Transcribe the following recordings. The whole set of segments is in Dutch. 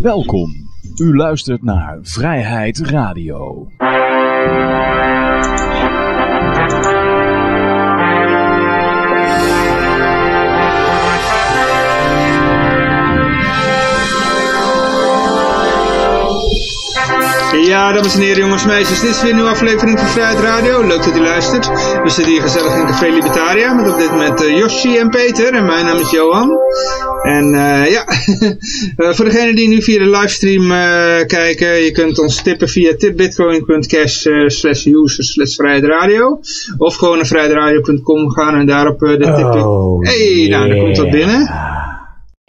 Welkom. U luistert naar Vrijheid Radio. Ja, dames en heren, jongens en meisjes, dit is weer een nieuwe aflevering van Vrijheid Radio. Leuk dat u luistert. We zitten hier gezellig in Café Libertaria met op dit moment uh, Yoshi en Peter. En mijn naam is Johan. En uh, ja, uh, voor degenen die nu via de livestream kijken, je kunt ons tippen via tipbitcoin.cash slash user slash vrijheidradio. Of gewoon naar vrijheidradio.com gaan en daarop de tippen. Oh, hey, nou, dan komt dat binnen.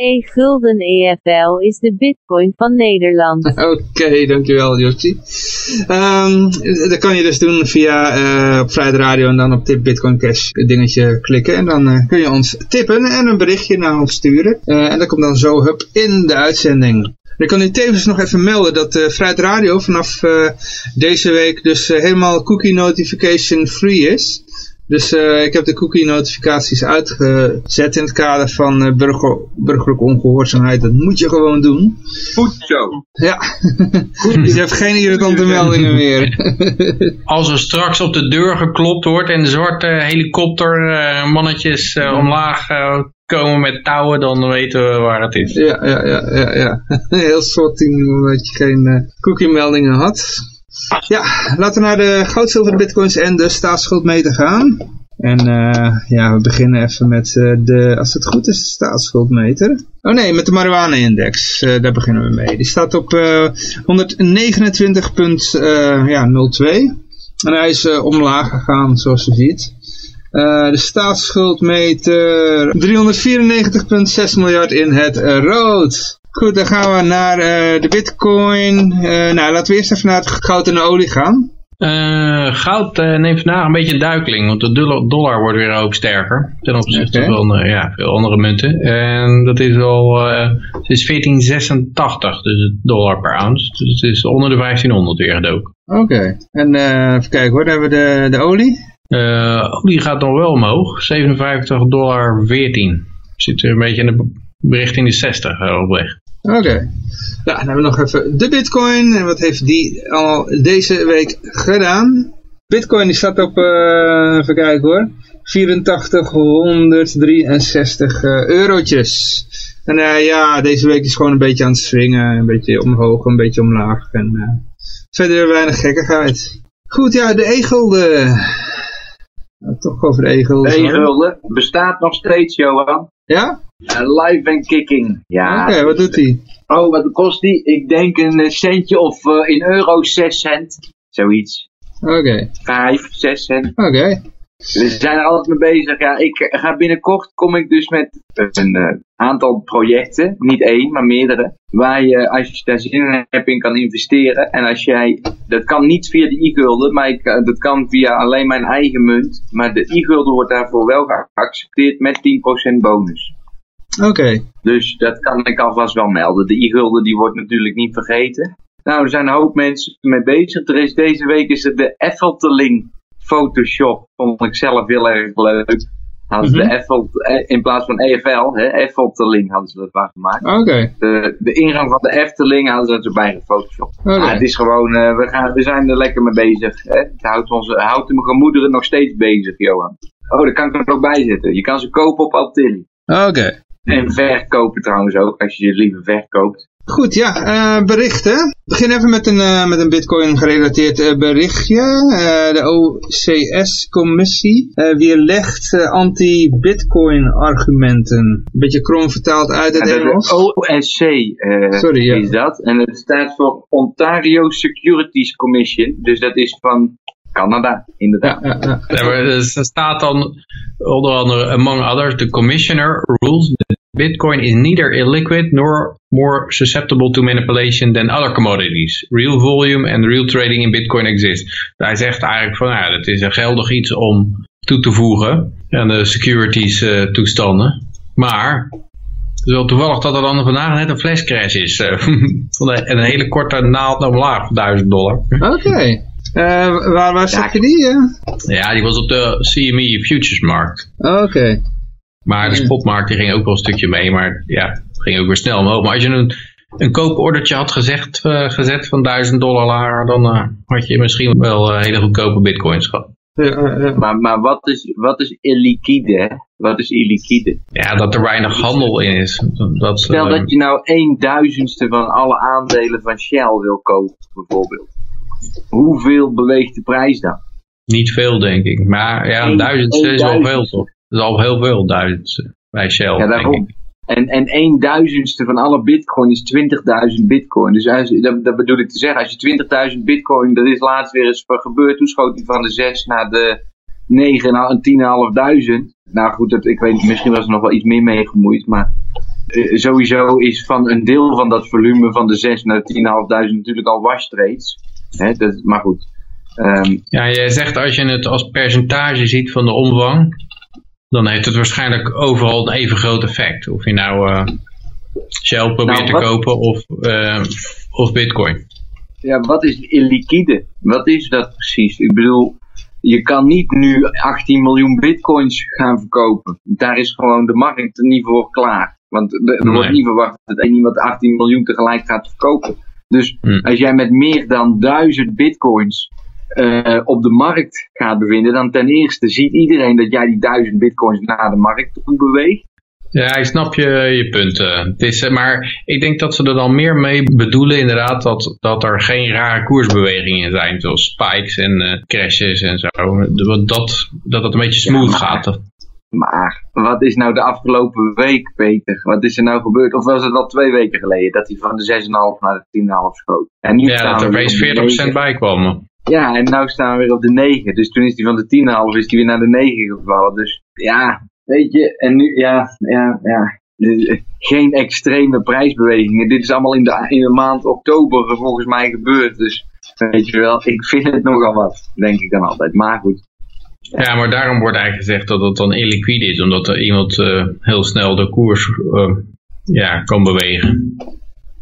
E-gulden EFL is de bitcoin van Nederland. Oké, dankjewel Josje. Um, dat kan je dus doen via uh, op Radio en dan op tip Bitcoin Cash dingetje klikken. En dan uh, kun je ons tippen en een berichtje naar ons sturen. Uh, en dat komt dan zo hup in de uitzending. Ik kan u tevens nog even melden dat uh, Radio vanaf deze week dus helemaal cookie notification free is. Dus uh, ik heb de cookie notificaties uitgezet in het kader van uh, burger, burgerlijke ongehoorzaamheid. Dat moet je gewoon doen. Goed zo. Ja, dus je hebt geen irritante meldingen meer. Als er straks op de deur geklopt wordt en de zwarte helikopter uh, mannetjes omlaag komen met touwen, dan weten we waar het is. Ja, ja, ja, ja. ja. Heel soort team omdat je geen cookie meldingen had. Ja, laten we naar de goud, zilver, bitcoins en de staatsschuldmeter gaan. En uh, ja, we beginnen even met uh, de, als het goed is, de staatsschuldmeter. Oh nee, met de marijuana-index. Uh, daar beginnen we mee. Die staat op 129,02. ja, en hij is omlaag gegaan, zoals je ziet. de staatsschuldmeter 394,6 miljard in het rood. Goed, dan gaan we naar uh, de bitcoin. Uh, nou, laten we eerst even naar het goud en de olie gaan. Uh, goud neemt vandaag een beetje een duikeling, want de dollar wordt weer hoop sterker. Ten opzichte okay. van ja, veel andere munten. En dat is al, het is 1486, dus dollar per ounce. Dus het is onder de 1500 weer gedoken. Oké, okay. en even kijken hoor, dan hebben we de, de olie. olie gaat nog wel omhoog, 57 dollar 14. Zit er een beetje in de richting de 60 op weg. Oké. Okay. Ja, dan hebben we nog even de bitcoin. En wat heeft die al deze week gedaan? Bitcoin die staat op, uh, even kijken hoor, 8463 uh, eurotjes. En uh, ja, deze week is gewoon een beetje aan het swingen. Een beetje omhoog, een beetje omlaag. En uh, verder weinig gekkigheid. Goed, ja, de e-gulden. Nou, toch over de e-gulden. De e-gulden bestaat nog steeds, Johan. Ja? Uh, live and kicking. Ja. Oké, okay, wat doet hij? Oh, wat kost die? Ik denk een centje of uh, in euro 6 cent. Zoiets. Oké. Okay. 5, 6 cent. Oké. Okay. We zijn er altijd mee bezig. Ja, ik ga binnenkort kom ik dus met een uh, aantal projecten, niet één, maar meerdere, waar je als je daar zin in hebt in kan investeren. En als jij, dat kan niet via de e-gulden, maar ik, dat kan via alleen mijn eigen munt. Maar de e-gulden wordt daarvoor wel geaccepteerd met 10% bonus. Oké. Okay. Dus dat kan ik alvast wel melden. De e-gulden die wordt natuurlijk niet vergeten. Nou, er zijn een hoop mensen mee bezig. Er is deze week is het de Effelteling Photoshop. Vond ik zelf heel erg leuk. Hadden ze mm -hmm. de Eiffel, in plaats van EFL, hè, Effelteling hadden ze dat maar gemaakt. Oké. Okay. De, de ingang van de Efteling hadden ze erbij gefotoshopt. Okay. Ja, het is gewoon, uh, we, gaan, we zijn er lekker mee bezig. Hè. Het houdt, onze, houdt de gemoederen nog steeds bezig, Johan. Oh, daar kan ik er ook bij zetten. Je kan ze kopen op Altin. Oké. Okay. En verkopen trouwens ook, als je je liever verkoopt. Goed, ja, uh, berichten. We beginnen even met een, uh, met een bitcoin gerelateerd uh, berichtje. de OCS-commissie weerlegt anti-bitcoin argumenten. Een beetje krom vertaald uit het ja, Engels. OSC Sorry, ja. is dat. En het staat voor Ontario Securities Commission. Dus dat is van Canada, inderdaad. Ja, ja, er staat dan onder andere, among others, the commissioner rules that Bitcoin is neither illiquid nor more susceptible to manipulation than other commodities. Real volume and real trading in Bitcoin exist. Hij zegt eigenlijk van, ja, het is een geldig iets om toe te voegen aan de securities uh, toestanden. Maar het is wel toevallig dat er dan vandaag net een flashcrash is. Uh, van een, een hele korte naald naar omlaag van 1000 dollar. Oké. Okay. Uh, waar waar zag je die? Ja, die was op de CME Futures markt. Oké. Okay. Maar de spotmarkt die ging ook wel een stukje mee, maar ja, ging ook weer snel omhoog. Maar als je een een koopordertje had gezegd, eh, gezet van 1000 dollar lager, dan eh, had je misschien wel eh, hele goedkope bitcoins gehad. Maar, maar wat, is, wat is illiquide? Wat is illiquide? Ja, dat er weinig handel in is. Dat, Stel eh, dat je nou een duizendste van alle aandelen van Shell wil kopen, bijvoorbeeld. Hoeveel beweegt de prijs dan? Niet veel, denk ik. Maar ja, Eén- duizendste één is wel veel, toch? Dat is al heel veel, duizendste. Bij Shell, Ja, denk daarom. ik. En, en een duizendste van alle bitcoin is 20.000 bitcoin. Dus als, dat, dat bedoel ik te zeggen, als je 20.000 bitcoin, dat is laatst weer eens gebeurd. Toen schoot hij van de 6 naar de 9 en 10.500. Nou goed, dat, ik weet niet, misschien was er nog wel iets meer mee gemoeid. Maar eh, sowieso is van een deel van dat volume van de 6 naar de 10.500 natuurlijk al wash trades. Hè, dat, maar goed. Ehm, Ja, jij zegt als je het als percentage ziet van de omvang, dan heeft het waarschijnlijk overal een even groot effect. Of je nou eh, Shell probeert Nou, te kopen of, eh, of bitcoin. Ja, wat is illiquide? Wat is dat precies? Ik bedoel, je kan niet nu 18 miljoen bitcoins gaan verkopen. Daar is gewoon de markt niet voor klaar. Want er er Nee. wordt niet verwacht dat iemand 18 miljoen tegelijk gaat verkopen. Dus Hm. als jij met meer dan 1000 bitcoins eh, op de markt gaat bevinden, dan ten eerste ziet iedereen dat jij die 1000 bitcoins naar de markt toe beweegt. Ja, ik snap je, je punt. eh. Het is, eh, maar ik denk dat ze er dan meer mee bedoelen inderdaad dat, dat er geen rare koersbewegingen zijn, zoals spikes en eh, crashes en zo. Dat, dat, dat het een beetje smooth Ja, maar- gaat. Maar wat is nou de afgelopen week, Peter? Wat is er nou gebeurd? Of was het al twee weken geleden dat hij van de 6,5 naar de 10,5 schoot? En nu Ja, staan dat we er weer opeens op de 40% 9. bij kwam. Ja, en nu staan we weer op de 9. Dus toen is hij van de 10,5 is hij weer naar de 9 gevallen. Dus ja, weet je, en nu, ja, ja, ja. Dus, Geen extreme prijsbewegingen. Dit is allemaal in de, in de maand oktober volgens mij gebeurd. Dus weet je wel, ik vind het nogal wat, denk ik dan altijd. Maar goed. Ja, maar daarom wordt eigenlijk gezegd dat het dan illiquide is, omdat er iemand eh, heel snel de koers eh, ja, kan bewegen.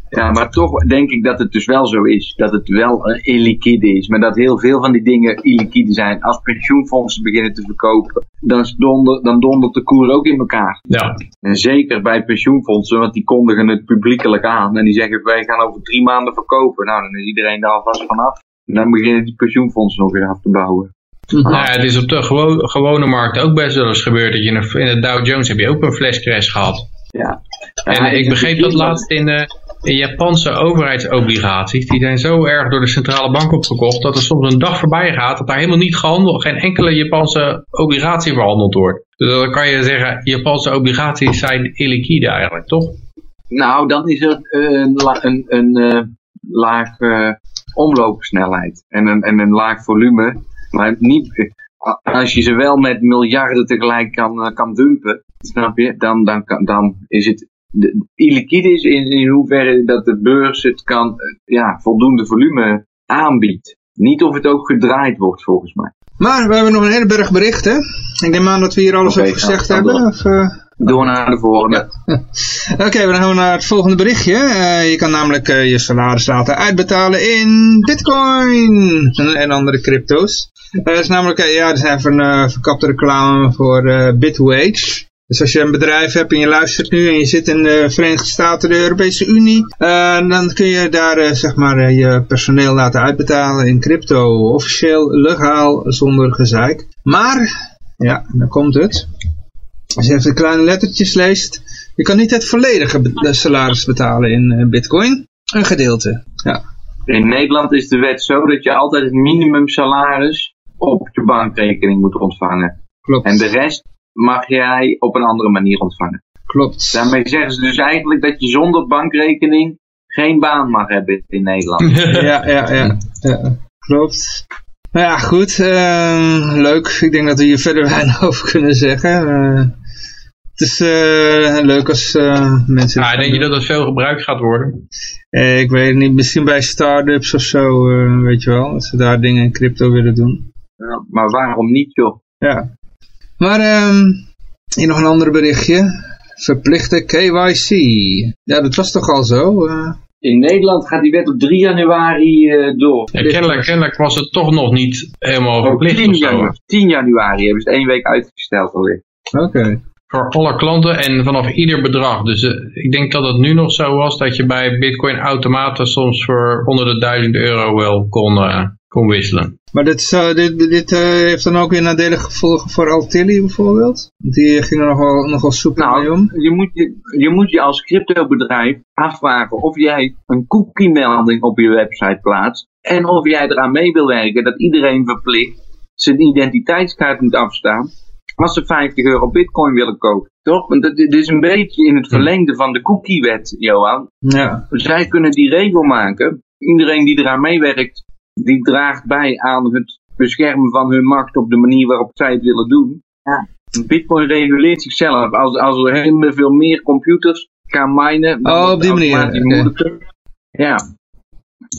Ja, maar toch denk ik dat het dus wel zo is. Dat het wel eh, illiquide is. Maar dat heel veel van die dingen illiquide zijn. Als pensioenfondsen beginnen te verkopen, dan, donder, dan dondert de koer ook in elkaar. Ja, En zeker bij pensioenfondsen, want die kondigen het publiekelijk aan. En die zeggen, wij gaan over drie maanden verkopen. Nou, dan is iedereen daar alvast vanaf. En dan beginnen die pensioenfondsen nog weer af te bouwen. Nou, ja, het is op de gewo- gewone markt ook best wel eens gebeurd dat je in in de Dow Jones heb je ook een flashcrash gehad. Ja. En ik het begreep dat laatst in de, in Japanse overheidsobligaties. Die zijn zo erg door de centrale bank opgekocht dat er soms een dag voorbij gaat dat daar helemaal niet gehandeld, geen enkele Japanse obligatie verhandeld wordt. Dus dan kan je zeggen, Japanse obligaties zijn illiquide eigenlijk, toch? Nou, dan is er een, een, een eh, laag eh, omloopsnelheid en een, en een laag volume. Maar niet, als je ze wel met miljarden tegelijk kan, eh, kan dumpen, snap je, dan, dan, dan is het de, illiquide is in, in hoeverre dat de beurs het kan, eh, ja, voldoende volume aanbiedt. Niet of het ook gedraaid wordt, volgens mij. Maar we hebben nog een hele berg berichten. Ik neem aan dat we hier alles Oké, over gezegd hebben. Of, eh, Door naar de volgende. Oké, dan gaan we naar het volgende berichtje. Eh, je kan namelijk eh, je salaris laten uitbetalen in bitcoin en, andere crypto's. Het is namelijk, ja, er is even een verkapte reclame voor Bitwage. Dus als je een bedrijf hebt en je luistert nu en je zit in de Verenigde Staten, de Europese Unie, dan kun je daar zeg maar je personeel laten uitbetalen in crypto. Officieel, legaal, zonder gezeik. Maar, ja, dan komt het. Als je even de kleine lettertjes leest, je kan niet het volledige be- salaris betalen in eh, bitcoin. Een gedeelte. Ja, In Nederland is de wet zo dat je altijd het minimumsalaris op je bankrekening moet ontvangen. klopt. En de rest mag jij op een andere manier ontvangen. Klopt. Daarmee zeggen ze dus eigenlijk dat je zonder bankrekening geen baan mag hebben in Nederland. Ja, ja, ja. ja. Klopt. Nou ja, goed. eh, leuk. Ik denk dat we hier verder weinig over kunnen zeggen. Eh, het is eh, leuk als eh, mensen... Nou, denk je dat het veel gebruikt gaat worden? Eh, ik weet het niet. Misschien bij start-ups of zo, eh, weet je wel. Als ze daar dingen in crypto willen doen. Ja, maar waarom niet joh? Ja. Maar ehm hier nog een ander berichtje. Verplichte KYC. Ja, dat was toch al zo? In Nederland gaat die wet op 3 januari eh, door. Ja, kennelijk, kennelijk was het toch nog niet helemaal Op verplicht 10 of zo. januari, 10 januari hebben ze het één week uitgesteld alweer. Oké. voor alle klanten en vanaf ieder bedrag. Dus eh, ik denk dat het nu nog zo was dat je bij bitcoin automaten soms voor onder de 1000 euro wel kon, eh, kon wisselen. Maar dit, zou- dit, dit eh, heeft dan ook weer nadelige gevolgen voor Altilli bijvoorbeeld? Die ging er nogal, nogal soepel mee om. Nou, je moet je, je moet je als cryptobedrijf afvragen of jij een cookie-melding op je website plaatst. En of jij eraan mee wil werken dat iedereen verplicht zijn identiteitskaart moet afstaan. Als ze 50 euro bitcoin willen kopen. Toch? Want dat- dit is een beetje in het verlengde van de cookie-wet, Johan. Ja. Zij kunnen die regel maken. Iedereen die eraan meewerkt, die draagt bij aan het beschermen van hun macht op de manier waarop zij het willen doen. Bitcoin reguleert zichzelf. Als, als er heel veel meer computers gaan minen, dan Oh, op die manier. Ja.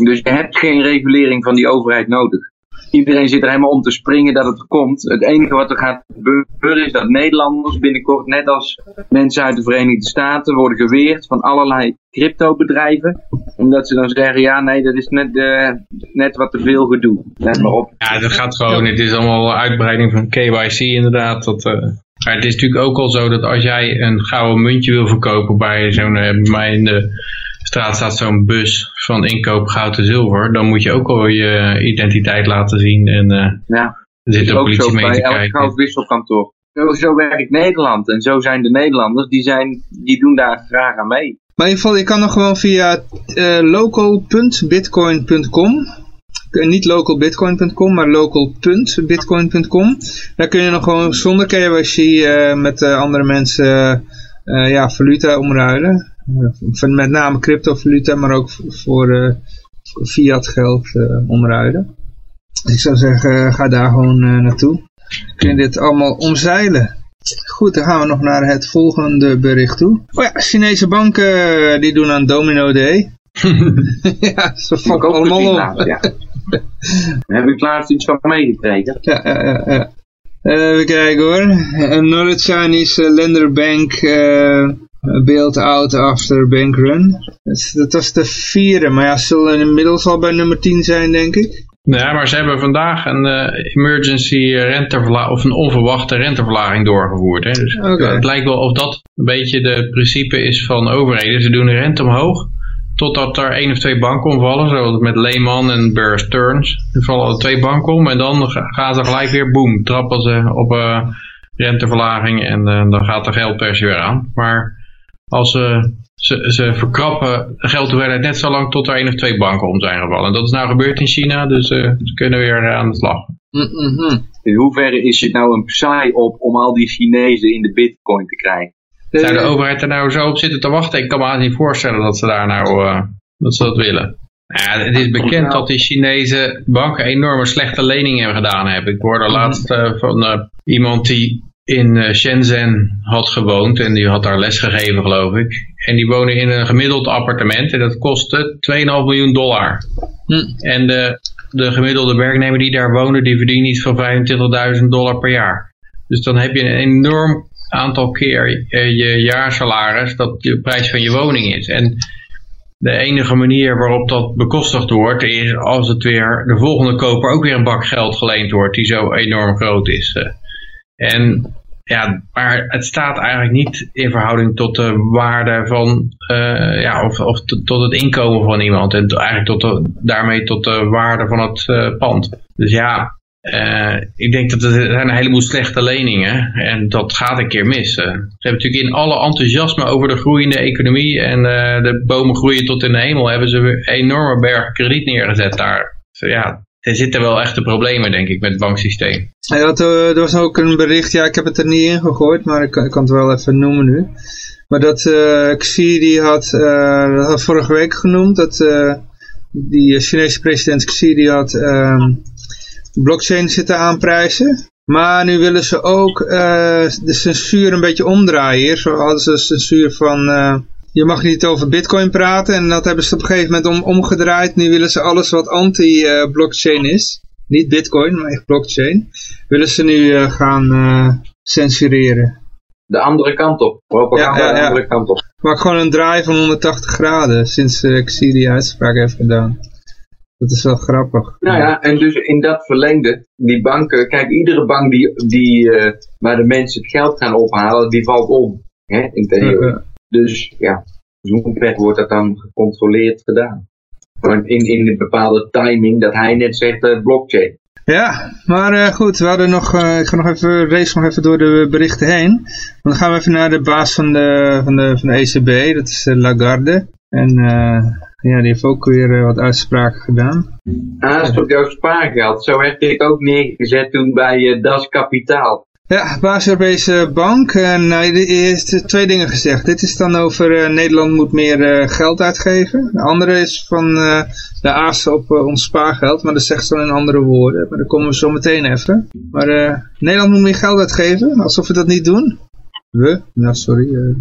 Dus je hebt geen regulering van die overheid nodig. Iedereen zit er helemaal om te springen dat het komt. Het enige wat er gaat gebeuren is dat Nederlanders binnenkort, net als mensen uit de Verenigde Staten, worden geweerd van allerlei cryptobedrijven. Omdat ze dan zeggen, ja nee, dat is net, eh, net wat te veel gedoe. Let maar op. Ja, dat gaat gewoon. Het is allemaal uitbreiding van KYC inderdaad. Dat, eh, het is natuurlijk ook al zo dat als jij een gouden muntje wil verkopen bij zo'n, eh, bij straat staat zo'n bus van inkoop goud en zilver, dan moet je ook al je identiteit laten zien en eh, Ja. er zit de ook politie zo mee bij te elk kijken. goudwisselkantoor. Zo, zo werkt Nederland en zo zijn de Nederlanders, die, zijn, die doen daar graag aan mee. Maar in ieder geval, je kan nog gewoon via eh, local.bitcoin.com. Niet localbitcoin.com, maar local.bitcoin.com. Daar kun je nog gewoon zonder KYC eh, met eh, andere mensen eh, ja, valuta omruilen. Met name cryptovaluta, maar ook voor, eh, voor fiat geld eh, omruilen. Dus ik zou zeggen, eh, ga daar gewoon naartoe. Kun je dit allemaal omzeilen. Goed, dan gaan we nog naar het volgende bericht toe. Oh ja, Chinese banken die doen aan Domino Day. ja, ze fokken allemaal laatst, ja. Heb ik laatst iets van meegekregen. Ja, ja, ja, ja. Even kijken hoor. Another Chinese uh, lender bank uh, bailed out after bank run. Dat, is- dat was de vierde, maar ja, ze zullen inmiddels al bij nummer 10 zijn, denk ik. Ja, maar ze hebben vandaag een eh, emergency renteverlaging of een onverwachte renteverlaging doorgevoerd. Hè. Dus het lijkt wel of dat een beetje de principe is van overheden. Ze doen de rente omhoog totdat er één of twee banken omvallen, zoals met Lehman en Bear Stearns. Er vallen er twee banken om en dan ga- gaan ze gelijk weer boom, trappen ze op eh, renteverlaging en eh, dan gaat de geldpers weer aan. Maar als ze, ze, ze verkrappen de geldhoeveelheid net zo lang tot er één of twee banken om zijn gevallen. En dat is nou gebeurd in China, dus eh, ze kunnen weer eh, aan de slag. Mm-mm. In hoeverre is het nou een saai op om al die Chinezen in de bitcoin te krijgen? Zou de overheid er nou zo op zitten te wachten? Ik kan me haast niet voorstellen dat ze daar nou eh, dat ze dat willen. Nou Ja, het is bekend dat die Chinese banken enorme slechte leningen gedaan hebben. Ik hoorde laatst eh, van eh, iemand die in eh, Shenzhen had gewoond en die had daar les gegeven geloof ik. En die woonde in een gemiddeld appartement en dat kostte 2,5 miljoen dollar. Hm. En de, de gemiddelde werknemer die daar woonde, die verdient iets van 25.000 dollar per jaar. Dus dan heb je een enorm aantal keer eh, je jaarsalaris dat de prijs van je woning is. En de enige manier waarop dat bekostigd wordt is als het weer de volgende koper ook weer een bak geld geleend wordt die zo enorm groot is. eh. En ja, maar het staat eigenlijk niet in verhouding tot de waarde van, eh, ja, of, of tot het inkomen van iemand. En eigenlijk tot daarmee tot de waarde van het eh, pand. Dus ja, eh, ik denk dat er zijn een heleboel slechte leningen en dat gaat een keer mis. Ze hebben natuurlijk in alle enthousiasme over de groeiende economie en de bomen groeien tot in de hemel, hebben ze weer enorme bergen krediet neergezet daar. Dus ja, er zitten wel echte problemen denk ik met het banksysteem. Ja, dat, eh, er was ook een bericht, ja, ik heb het er niet in gegooid, maar ik, kan- het wel even noemen nu. Maar dat eh Xi, die had, had vorige week genoemd, dat die Chinese president Xi, die had ehm, blockchain zitten aanprijzen. Maar nu willen ze ook de censuur een beetje omdraaien. Hadden ze censuur van, je mag niet over bitcoin praten. En dat hebben ze op een gegeven moment om, omgedraaid. Nu willen ze alles wat anti-blockchain is. Niet bitcoin, maar echt blockchain. Willen ze nu eh, gaan eh, censureren. De andere kant op. Propaganda Ja, ja, ja. de andere kant op. Maar gewoon een draai van 180 graden sinds eh Xi die uitspraak heeft gedaan. Dat is wel grappig. Nou ja, en dus in dat verlengde, die banken, kijk, iedere bank die, die, waar de mensen het geld gaan ophalen, die valt om. Hè, in theorie. Dus ja, hoe ver wordt dat dan gecontroleerd gedaan? Want in, in een bepaalde timing, dat hij net zegt, eh, blockchain. Ja, maar eh, goed, we hadden nog, eh, ik ga nog even, race nog even door de berichten heen. Want dan gaan we even naar de baas van de, van de, van de ECB, dat is Lagarde. En ja, die heeft ook weer wat uitspraken gedaan. Haast op jouw spaargeld. Zo werd ik ook neergezet toen bij Das Kapitaal. Ja, baas Europese Bank. En nou, die heeft twee dingen gezegd. Dit is dan over eh, Nederland moet meer eh, geld uitgeven. De andere is van eh, de aas op eh, ons spaargeld. Maar dat zegt ze dan in andere woorden. Maar daar komen we zo meteen even. Maar eh, Nederland moet meer geld uitgeven. Alsof we dat niet doen. We? Nou, sorry. eh,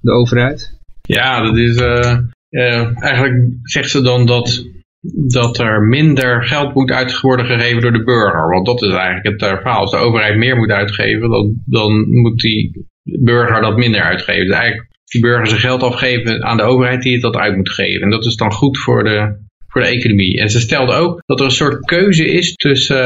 de overheid. Ja, dat is, eh, eh, eigenlijk zegt ze dan dat, dat er minder geld moet uit worden gegeven door de burger. Want dat is eigenlijk het eh, verhaal. Als de overheid meer moet uitgeven, dan, dan moet die burger dat minder uitgeven. Dus eigenlijk die burger zijn geld afgeven aan de overheid die het dat uit moet geven. En dat is dan goed voor de, voor de economie. En ze stelde ook dat er een soort keuze is tussen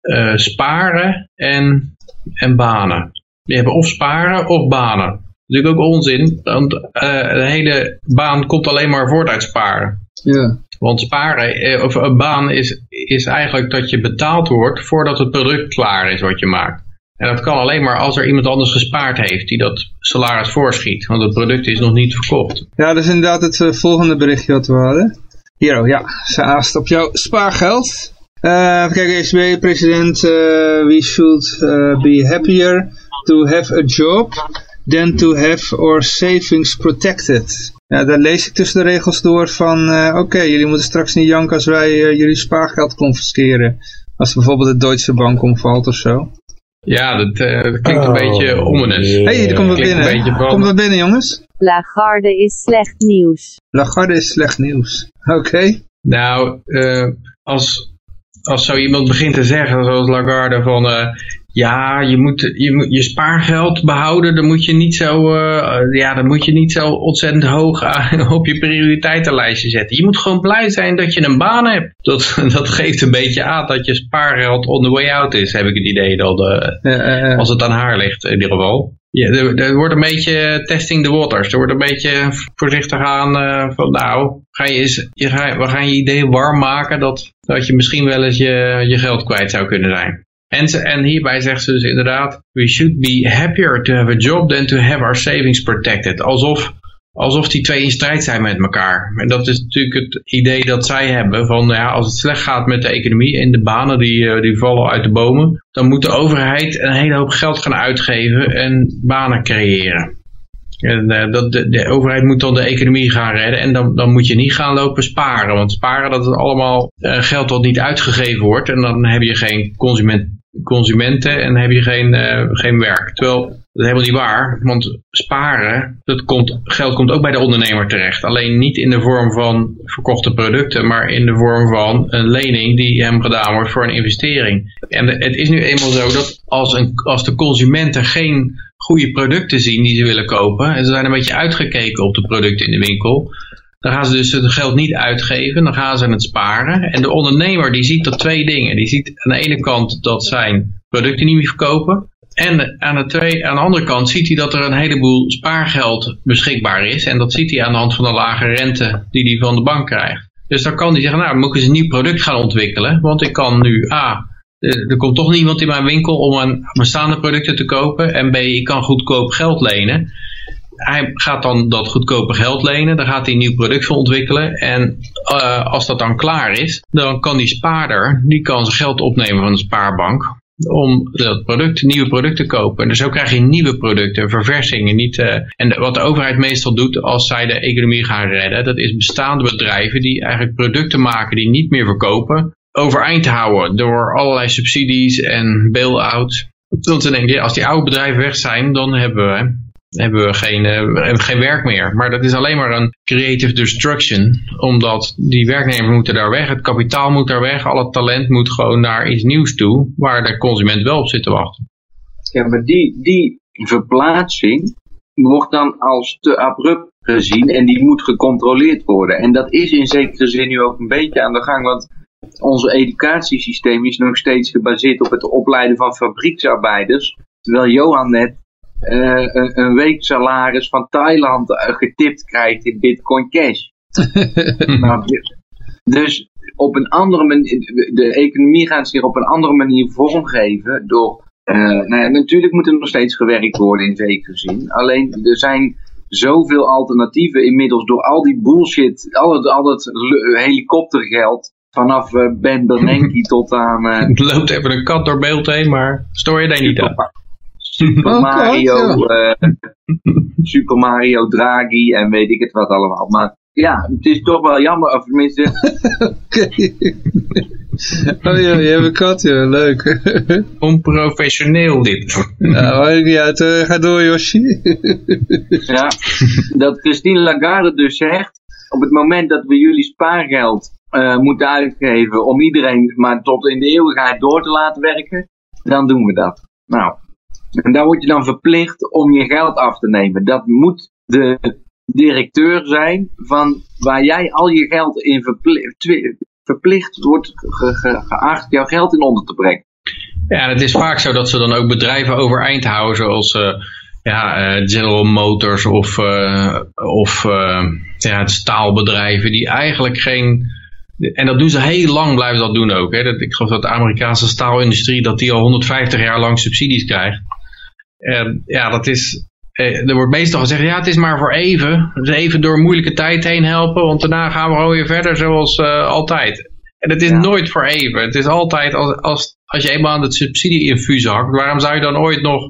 eh, eh, sparen en, en banen. Je hebt of sparen of banen. Dat is natuurlijk ook onzin, want de hele baan komt alleen maar voort uit sparen. Ja. Want sparen, eh, of een baan is, is eigenlijk dat je betaald wordt voordat het product klaar is wat je maakt. En dat kan alleen maar als er iemand anders gespaard heeft die dat salaris voorschiet. Want het product is nog niet verkocht. Ja, dat is inderdaad het eh, volgende berichtje wat we hadden. Hier, oh, ja, ze aast op jouw spaargeld. Eh even kijken, ECB-president, eh, we should eh, be happier to have a job than to have our savings protected. Ja, daar lees ik tussen de regels door van, eh, oké, jullie moeten straks niet janken als wij eh, jullie spaargeld confisceren. Als bijvoorbeeld de Deutsche Bank omvalt of zo. Ja, dat, eh, dat klinkt een beetje ominous. Hé, hey, er komt wat binnen. Komt wat binnen, jongens? Lagarde is slecht nieuws. Lagarde is slecht nieuws. Oké. Nou, eh, als, als zo iemand begint te zeggen, zoals Lagarde, van eh, ja, je moet, je moet je spaargeld behouden, dan moet je niet zo, eh, ja, dan moet je niet zo ontzettend hoog op je prioriteitenlijstje zetten. Je moet gewoon blij zijn dat je een baan hebt. Dat, dat geeft een beetje aan dat je spaargeld on the way out is, heb ik het idee Eh, eh, als het aan haar ligt in ieder geval. Ja, er, er wordt een beetje testing the waters. Er wordt een beetje voorzichtig aan eh, van nou, ga je eens, je ga, we gaan je idee warm maken dat, dat je misschien wel eens je, je geld kwijt zou kunnen zijn. En, en hierbij zegt ze dus inderdaad, we should be happier to have a job than to have our savings protected. Alsof, alsof die twee in strijd zijn met elkaar. En dat is natuurlijk het idee dat zij hebben van ja, als het slecht gaat met de economie en de banen die, eh, die vallen uit de bomen, dan moet de overheid een hele hoop geld gaan uitgeven en banen creëren. En eh, dat, de, de overheid moet dan de economie gaan redden en dan, dan moet je niet gaan lopen sparen. Want sparen dat is allemaal eh, geld dat niet uitgegeven wordt en dan heb je geen consument, consumenten en heb je geen, eh, geen werk. Terwijl dat is helemaal niet waar, want sparen, dat komt, geld komt ook bij de ondernemer terecht. Alleen niet in de vorm van verkochte producten, maar in de vorm van een lening die hem gedaan wordt voor een investering. En het is nu eenmaal zo dat als, een, als de consumenten geen goede producten zien die ze willen kopen, en ze zijn een beetje uitgekeken op de producten in de winkel, dan gaan ze dus het geld niet uitgeven, dan gaan ze het sparen. En de ondernemer die ziet dat twee dingen. Die ziet aan de ene kant dat zijn producten niet meer verkopen. En aan de, twee, aan de andere kant ziet hij dat er een heleboel spaargeld beschikbaar is. En dat ziet hij aan de hand van de lage rente die hij van de bank krijgt. Dus dan kan hij zeggen, nou, moet ik eens een nieuw product gaan ontwikkelen. Want ik kan nu, A, er er komt toch niemand in mijn winkel om aan bestaande producten te kopen. En B, ik kan goedkoop geld lenen. Hij gaat dan dat goedkope geld lenen, dan gaat hij een nieuw product voor ontwikkelen. En eh, als dat dan klaar is, dan kan die spaarder, die kan zijn geld opnemen van de spaarbank om dat product, nieuwe producten te kopen. En dus zo krijg je nieuwe producten, verversingingen. Niet, eh, en wat de overheid meestal doet als zij de economie gaan redden, dat is bestaande bedrijven die eigenlijk producten maken die niet meer verkopen, overeind houden door allerlei subsidies en bail-outs. Want ze denken, ja, als die oude bedrijven weg zijn, dan hebben we, hebben we geen, hebben geen werk meer. Maar dat is alleen maar een creative destruction, omdat die werknemers moeten daar weg, het kapitaal moet daar weg, al het talent moet gewoon naar iets nieuws toe, waar de consument wel op zit te wachten. Ja, maar die, die verplaatsing, wordt dan als te abrupt gezien en die moet gecontroleerd worden. En dat is in zekere zin nu ook een beetje aan de gang, want ons educatiesysteem is nog steeds gebaseerd op het opleiden van fabrieksarbeiders. Terwijl Johan net uh, een, een weeksalaris van Thailand uh, getipt krijgt in Bitcoin Cash. nou, dus op een andere manier, de economie gaat zich op een andere manier vormgeven door, uh, nou ja, natuurlijk moet er nog steeds gewerkt worden in zekere zin. Alleen er zijn zoveel alternatieven inmiddels door al die bullshit, al het, al het helikoptergeld vanaf Ben Bernanke tot aan... Uh, er loopt even een kat door beeld heen, maar stoor je daar niet aan? Super Oh, Mario, God, eh, Super Mario Draghi en weet ik het wat allemaal. Maar ja, het is toch wel jammer, of tenminste, Oké. Oh ja, je hebt een kat, ja. Leuk. Onprofessioneel dit. nou, maakt niet uit. eh, ga door, Yoshi. ja, dat Christine Lagarde dus zegt, op het moment dat we jullie spaargeld eh, moeten uitgeven om iedereen maar tot in de eeuwigheid door te laten werken, dan doen we dat. Nou, en daar word je dan verplicht om je geld af te nemen. Dat moet de directeur zijn van waar jij al je geld in verplicht, wordt ge- ge- geacht jouw geld in onder te brengen. Ja, en het is vaak zo dat ze dan ook bedrijven overeind houden, zoals eh, ja, eh, General Motors of, eh, of ja, staalbedrijven, die eigenlijk geen... En dat doen ze heel lang, blijven dat doen ook. Hè. Dat, ik geloof dat de Amerikaanse staalindustrie dat die al 150 jaar lang subsidies krijgt. En ja, dat is... eh, Er wordt meestal gezegd, ja, het is maar voor even. Dus even door moeilijke tijd heen helpen, want daarna gaan we gewoon weer verder zoals eh, altijd. En het is Ja. nooit voor even. Het is altijd, als, als, als je eenmaal aan het subsidie-infuus hakt, waarom zou je dan ooit nog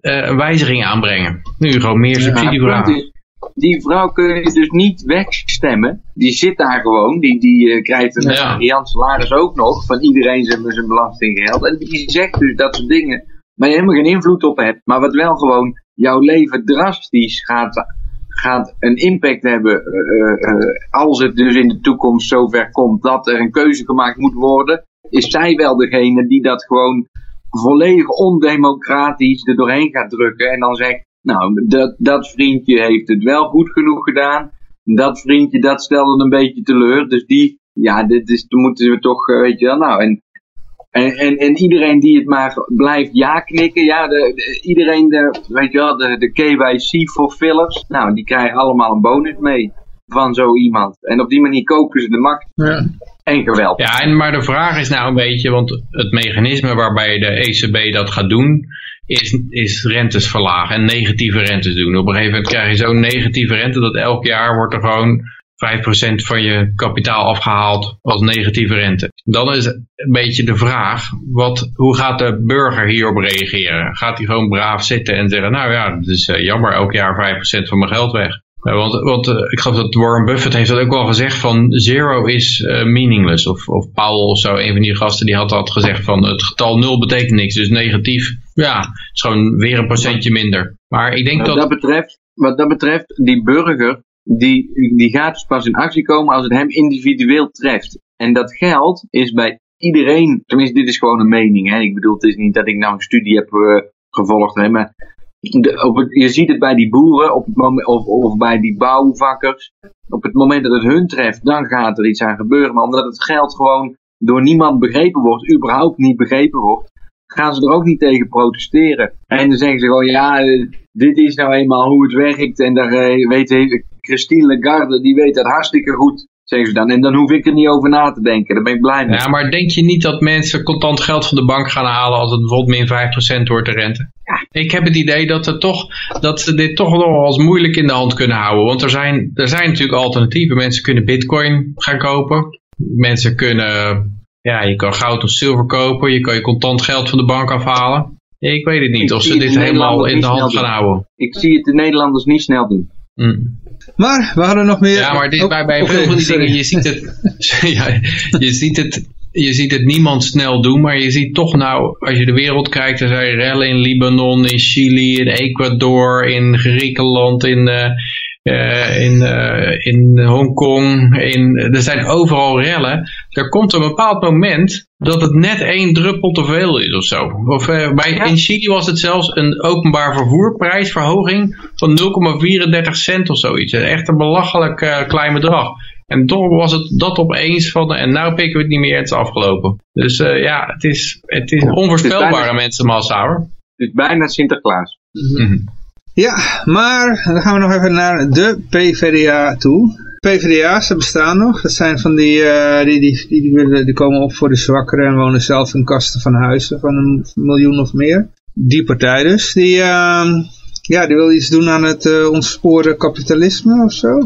eh, een wijziging aanbrengen? Nu gewoon meer subsidie vragen. die vrouw kun je dus niet wegstemmen. Die zit daar gewoon. Die, die krijgt een Ja. Jan salaris ook nog. Van iedereen zijn, zijn belastinggeld. En die zegt dus dat soort dingen. Waar je helemaal geen invloed op hebt. Maar wat wel gewoon jouw leven drastisch gaat, gaat een impact hebben. eh, eh, eh, als het dus in de toekomst zover komt dat er een keuze gemaakt moet worden. Is zij wel degene die dat gewoon volledig ondemocratisch er doorheen gaat drukken. En dan zegt, nou, dat, dat vriendje heeft het wel goed genoeg gedaan. Dat vriendje, dat stelde een beetje teleur. Dus die, ja, dit is, moeten we toch, weet je wel, nou, en, en, en, en iedereen die het maar blijft ja knikken, ja, de, de- iedereen, de, weet je wel, de, de KYC-fulfillers, nou, die krijgen allemaal een bonus mee van zo iemand. En op die manier kopen ze de macht Ja. en geweld. Ja, en, maar de vraag is nou een beetje, want het mechanisme waarbij de ECB dat gaat doen, is, is rentes verlagen en negatieve rentes doen. Op een gegeven moment krijg je zo'n negatieve rente dat elk jaar wordt er gewoon 5% van je kapitaal afgehaald als negatieve rente. Dan is een beetje de vraag, wat, hoe gaat de burger hierop reageren? Gaat hij gewoon braaf zitten en zeggen, nou ja, het is eh, jammer, elk jaar 5% van mijn geld weg. Ja, want want eh, ik geloof dat Warren Buffett heeft dat ook wel gezegd van zero is eh, meaningless. Of, of Powell of zo, een van die gasten die had dat gezegd van het getal nul betekent niks. Dus negatief, ja, is gewoon weer een procentje minder. Maar ik denk Wat dat... dat betreft, wat dat betreft, die burger, die, die gaat dus pas in actie komen als het hem individueel treft. En dat geld is bij iedereen, tenminste dit is gewoon een mening, hè. ik bedoel het is niet dat ik nou een studie heb eh, gevolgd, hè, maar de, op het, je ziet het bij die boeren op het moment, of, of bij die bouwvakkers. Op het moment dat het hun treft, dan gaat er iets aan gebeuren. Maar omdat het geld gewoon door niemand begrepen wordt, überhaupt niet begrepen wordt, gaan ze er ook niet tegen protesteren. En dan zeggen ze gewoon, ja, eh, dit is nou eenmaal hoe het werkt. En daar eh, weet Christine Lagarde, die weet dat hartstikke goed, zeggen ze dan. En dan hoef ik er niet over na te denken. Daar ben ik blij mee. Ja, maar denk je niet dat mensen contant geld van de bank gaan halen als het bijvoorbeeld min 5% wordt de rente? Ik heb het idee dat, toch, dat ze dit toch nog wel eens moeilijk in de hand kunnen houden. Want er zijn, er zijn natuurlijk alternatieven. Mensen kunnen bitcoin gaan kopen. Mensen kunnen, ja, je kan goud of zilver kopen. Je kan je contant geld van de bank afhalen. Ik weet het niet Ik of ze dit helemaal in de hand gaan houden. Ik zie het de Nederlanders niet snel doen. Mm. Maar we hadden nog meer... Ja, maar dit, Oh, bij, bij veel van die sorry. dingen, je ziet het, ja, je ziet het, je ziet het niemand snel doen, maar je ziet toch nou, als je de wereld kijkt, er zijn rellen in Libanon, in Chili, in Ecuador, in Griekenland, in, eh, eh, in, eh, in Hongkong, in, er zijn overal rellen. Er komt een bepaald moment dat het net één druppel te veel is of zo. Of, eh, bij, In Chili was het zelfs een openbaar vervoerprijsverhoging van 0,34 cent of zoiets. Echt een belachelijk eh, klein bedrag. En toch was het dat opeens van, en nou pikken we het niet meer, het is afgelopen. Dus eh, ja, het is, het is onvoorspelbare bijna- mensenmassa hoor. Het is bijna Sinterklaas. Mhm. Ja, maar dan gaan we nog even naar de PvdA toe. PvdA's, bestaan nog. Dat zijn van die, eh, die, die, die, die, komen op voor de zwakkeren en wonen zelf in kasten van huizen van een miljoen of meer. Die partij dus, die, ehm, ja, die wil iets doen aan het eh ontsporen kapitalisme of zo.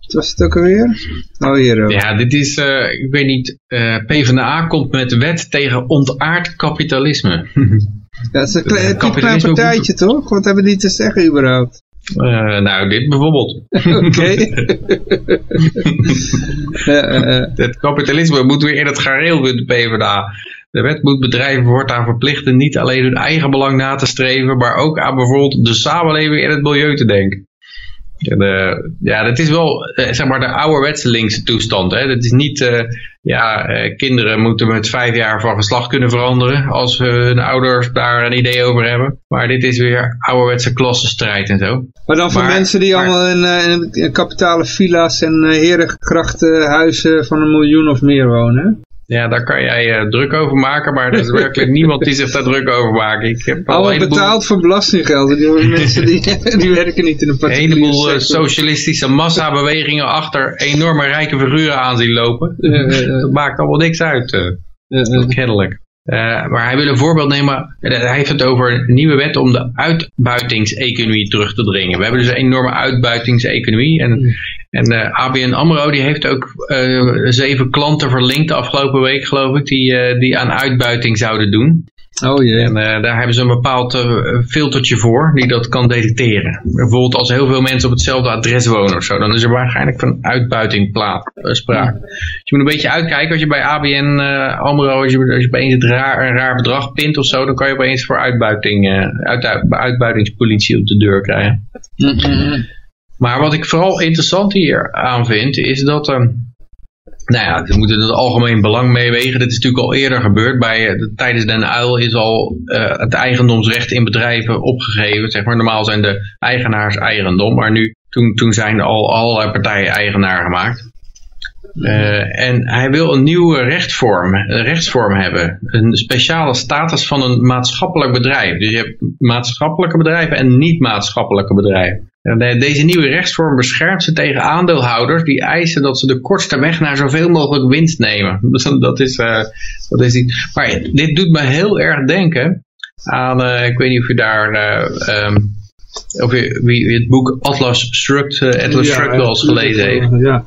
Wat was het ook alweer? Oh, hier. oh. Ja, dit is, eh, ik weet niet, PvdA komt met wet tegen ontaard kapitalisme. Het is een klein, partijtje toch? Wat hebben die te zeggen überhaupt? Eh, nou, dit bijvoorbeeld. Oké. Eh, eh. Het kapitalisme moet weer in het gareel voor de PvdA. De wet moet bedrijven voortaan verplichten niet alleen hun eigen belang na te streven, maar ook aan bijvoorbeeld de samenleving en het milieu te denken. En, ja, dat is wel eh, zeg maar de ouderwetse linkse toestand. Hè. Dat is niet, eh, ja, eh, kinderen moeten met vijf jaar van geslacht kunnen veranderen als hun ouders daar een idee over hebben. Maar dit is weer ouderwetse klassenstrijd en zo. Maar dan voor Maar- mensen die maar- allemaal in, in, in kapitale villa's en uh, herengrachten huizen van een miljoen of meer wonen. Ja, daar kan jij eh, druk over maken, maar er is werkelijk niemand die zich daar druk over maakt. Ik heb al een betaald voor belastinggeld. Die mensen die, die werken niet in een een particuliere heleboel eh, sector. socialistische massabewegingen achter enorme rijke figuren aan zien lopen. Dat maakt allemaal niks uit, ja. kennelijk. Maar hij wil een voorbeeld nemen. Hij heeft het over een nieuwe wet om de uitbuitingseconomie terug te dringen. We hebben dus een enorme uitbuitingseconomie. En, en eh, ABN AMRO die heeft ook eh, zeven klanten verlinkt de afgelopen week, geloof ik, die, eh, die aan uitbuiting zouden doen. Oh jee. En daar hebben ze een bepaald filtertje voor die dat kan detecteren. Bijvoorbeeld als heel veel mensen op hetzelfde adres wonen of zo, dan is er waarschijnlijk van uitbuiting plaat, sprake. Dus je moet een beetje uitkijken als je bij ABN AMRO, als je, als je opeens het raar, een raar bedrag pint of zo, dan kan je opeens voor uitbuiting, uit, uitbuitingspolitie op de deur krijgen. Maar wat ik vooral interessant hier aan vind, is dat... ehm, nou ja, we moeten het algemeen belang meewegen. Dit is natuurlijk al eerder gebeurd. Bij, eh, de- tijdens Den Uil is al eh, het eigendomsrecht in bedrijven opgegeven. Zeg maar, normaal zijn de eigenaars eigendom. Maar nu, toen, toen zijn al allerlei partijen eigenaar gemaakt. Eh, en hij wil een nieuwe rechtsvorm, een rechtsvorm hebben. Een speciale status van een maatschappelijk bedrijf. Dus je hebt maatschappelijke bedrijven en niet-maatschappelijke bedrijven. Deze nieuwe rechtsvorm beschermt ze tegen aandeelhouders die eisen dat ze de kortste weg naar zoveel mogelijk winst nemen. Dus dat is, eh, dat is iets. Maar dit doet me heel erg denken aan, eh, ik weet niet of je daar, eh, ehm, of je, wie, het boek Atlas Shrugged, Atlas Ja, Shrugged wel eens gelezen heeft. Ja.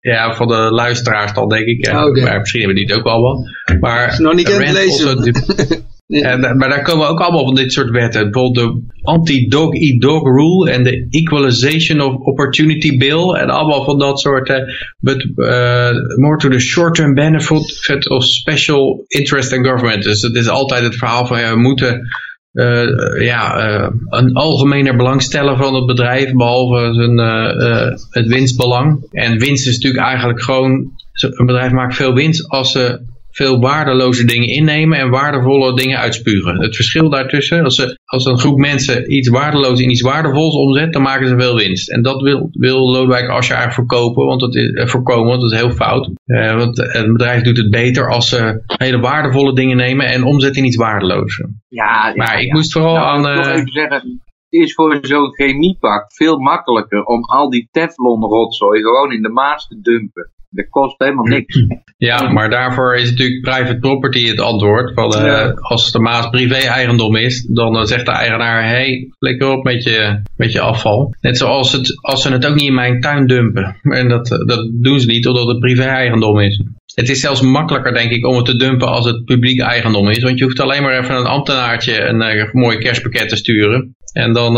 Ja, van de luisteraars dan denk ik. Oké. Maar misschien hebben die het ook al wel. Maar nog niet aan het Rand lezen. Ja, da- maar daar komen ook allemaal van dit soort wetten. Bijvoorbeeld de anti-dog-eat-dog rule en de equalization of opportunity bill. En allemaal van dat soort. eh, but eh, more to the short-term benefit of special interest in government. Dus het is altijd het verhaal van ja, we moeten eh, ja, eh, een algemener belang stellen van het bedrijf. Behalve zijn, eh, eh, het winstbelang. En winst is natuurlijk eigenlijk gewoon. Een bedrijf maakt veel winst als ze veel waardeloze dingen innemen en waardevolle dingen uitspugen. Het verschil daartussen, als, ze, als een groep mensen iets waardeloos in iets waardevols omzet, dan maken ze veel winst. En dat wil, wil Lodewijk Asscher eigenlijk verkopen, want dat is, eh, voorkomen, want dat is heel fout. Eh, want een bedrijf doet het beter als ze hele waardevolle dingen nemen en omzetten in iets waardeloos. Ja, ja, Maar ik ja. moest vooral Nou, aan... nog eh, even zeggen, het is voor zo'n chemiepak veel makkelijker om al die Teflon rotzooi gewoon in de Maas te dumpen. Dat kost helemaal niks. Ja, maar daarvoor is natuurlijk private property het antwoord. Van, eh, Ja. Als de Maas privé-eigendom is, dan eh, zegt de eigenaar: hé, hey, flikker op met je, met je afval. Net zoals het, als ze het ook niet in mijn tuin dumpen. En dat, eh, dat doen ze niet, omdat het privé-eigendom is. Het is zelfs makkelijker, denk ik, om het te dumpen als het publiek eigendom is. Want je hoeft alleen maar even een ambtenaartje een eh, mooi kerstpakket te sturen. En dan,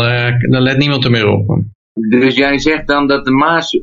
dan let niemand er meer op. Dus jij zegt dan dat de Maas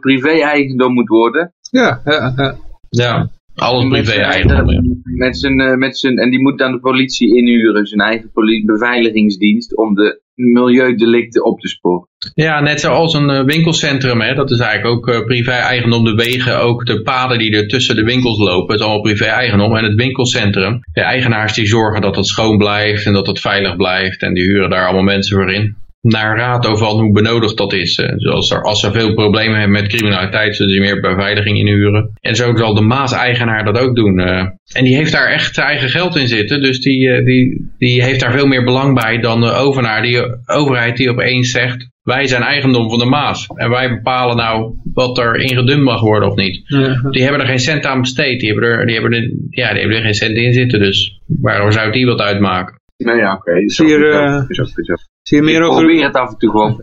privé-eigendom moet worden? Ja, ja, ja. Ja, alles privé-eigendom. Met zijn, eh, met zijn, en die moet dan de politie inhuren, zijn eigen beveiligingsdienst, om de milieudelicten op te sporen. Ja, net zoals een eh, winkelcentrum, hè, dat is eigenlijk ook eh, privé-eigendom. De wegen, ook de paden die er tussen de winkels lopen, is allemaal privé-eigendom. En het winkelcentrum, de eigenaars die zorgen dat het schoon blijft en dat het veilig blijft. En die huren daar allemaal mensen voor in. Naar raad over hoe benodigd dat is. Eh, Zoals er, als ze veel problemen hebben met criminaliteit, zullen ze meer beveiliging inhuren. En zo zal de Maas-eigenaar dat ook doen. eh. En die heeft daar echt zijn eigen geld in zitten. Dus die, eh, die, die heeft daar veel meer belang bij dan de overnaar, die, overheid die opeens zegt... Wij zijn eigendom van de Maas. En wij bepalen nou wat er ingedumpt mag worden of niet. Die hebben er geen cent aan besteed. Die hebben er, die hebben er, ja, die hebben er geen cent in zitten. Dus waarom zou die wat uitmaken? Nou ja, oké. is Zie je, ook goed, is ook goed, is ook Zie je meer Ik over, probeer het af en toe gewoon.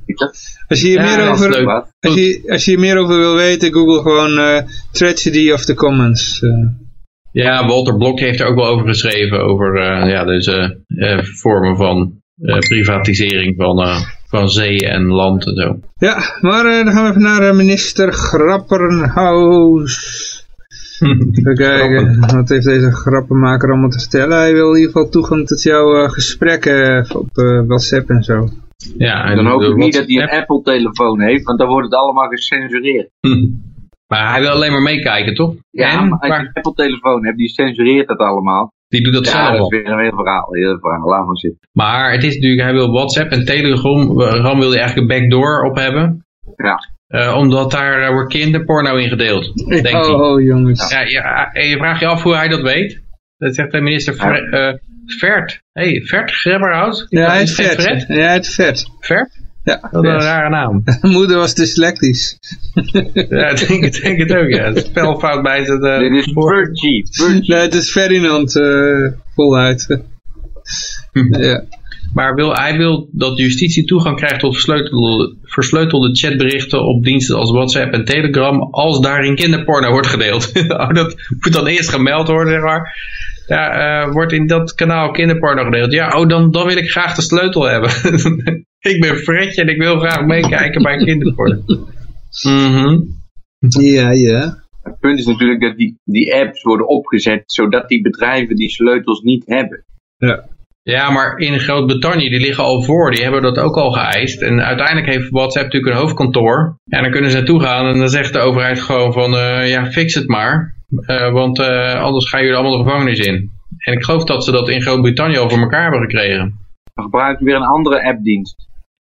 Als je hier Ja, meer over, leuk. als je, als je hier meer over wil weten, google gewoon eh, Tragedy of the Commons. eh. Ja, Walter Blok heeft er ook wel over geschreven. Over eh, ja, deze eh, vormen van eh, privatisering van, eh, van zee en land en zo. Ja, maar eh, dan gaan we even naar minister Grapperhaus. Even kijken, wat heeft deze grappenmaker allemaal te stellen? Hij wil in ieder geval toegang tot jouw eh, gesprekken op eh, WhatsApp en zo. Ja, en Dan hoop ik niet dat hij een Apple-telefoon heeft, want dan wordt het allemaal gecensureerd. Maar hij wil alleen maar meekijken, toch? Ja, en, maar als je een Apple-telefoon hebt, die censureert dat allemaal. die doet dat Ja, zelf dat is weer een heel verhaal. Heel een verhaal. Laat maar zitten. Maar het is natuurlijk, hij wil WhatsApp en Telegram, Ram wil hij eigenlijk een backdoor op hebben. Ja. Eh, omdat daar eh, wordt kinderporno in gedeeld, denk oh, hij. oh, jongens. Ja, ja, en je vraagt je af hoe hij dat weet. Dat zegt de minister Ver, eh, Vert. hey, Vert Grebberhout? Ja, hij is vet. Fred? Ja, hij is vet. Vert? Ja, Dat is een rare naam. Moeder was dyslectisch. ja, ik denk, ik denk het ook, ja. Het spelfout bij het... eh, Dit is Virgie. Virgie. Nee, het is Ferdinand eh voluit. ja. Maar wil, hij wil dat justitie toegang krijgt tot versleutelde, versleutelde chatberichten op diensten als WhatsApp en Telegram als daarin kinderporno wordt gedeeld. Oh, dat moet dan eerst gemeld worden, zeg maar. Ja, eh, wordt in dat kanaal kinderporno gedeeld. Ja, oh, dan, dan wil ik graag de sleutel hebben. ik ben Fredje en ik wil graag meekijken bij kinderporno. Mhm. Ja, ja. Het punt is natuurlijk dat die, die apps worden opgezet zodat die bedrijven die sleutels niet hebben. Ja, maar in Groot-Brittannië, die liggen al voor, die hebben dat ook al geëist. En uiteindelijk heeft WhatsApp natuurlijk een hoofdkantoor. En dan kunnen ze naartoe gaan en dan zegt de overheid gewoon van, eh, ja, fix het maar. Eh, want eh, anders gaan jullie allemaal de gevangenis in. En ik geloof dat ze dat in Groot-Brittannië al voor elkaar hebben gekregen. Dan gebruiken we weer een andere appdienst.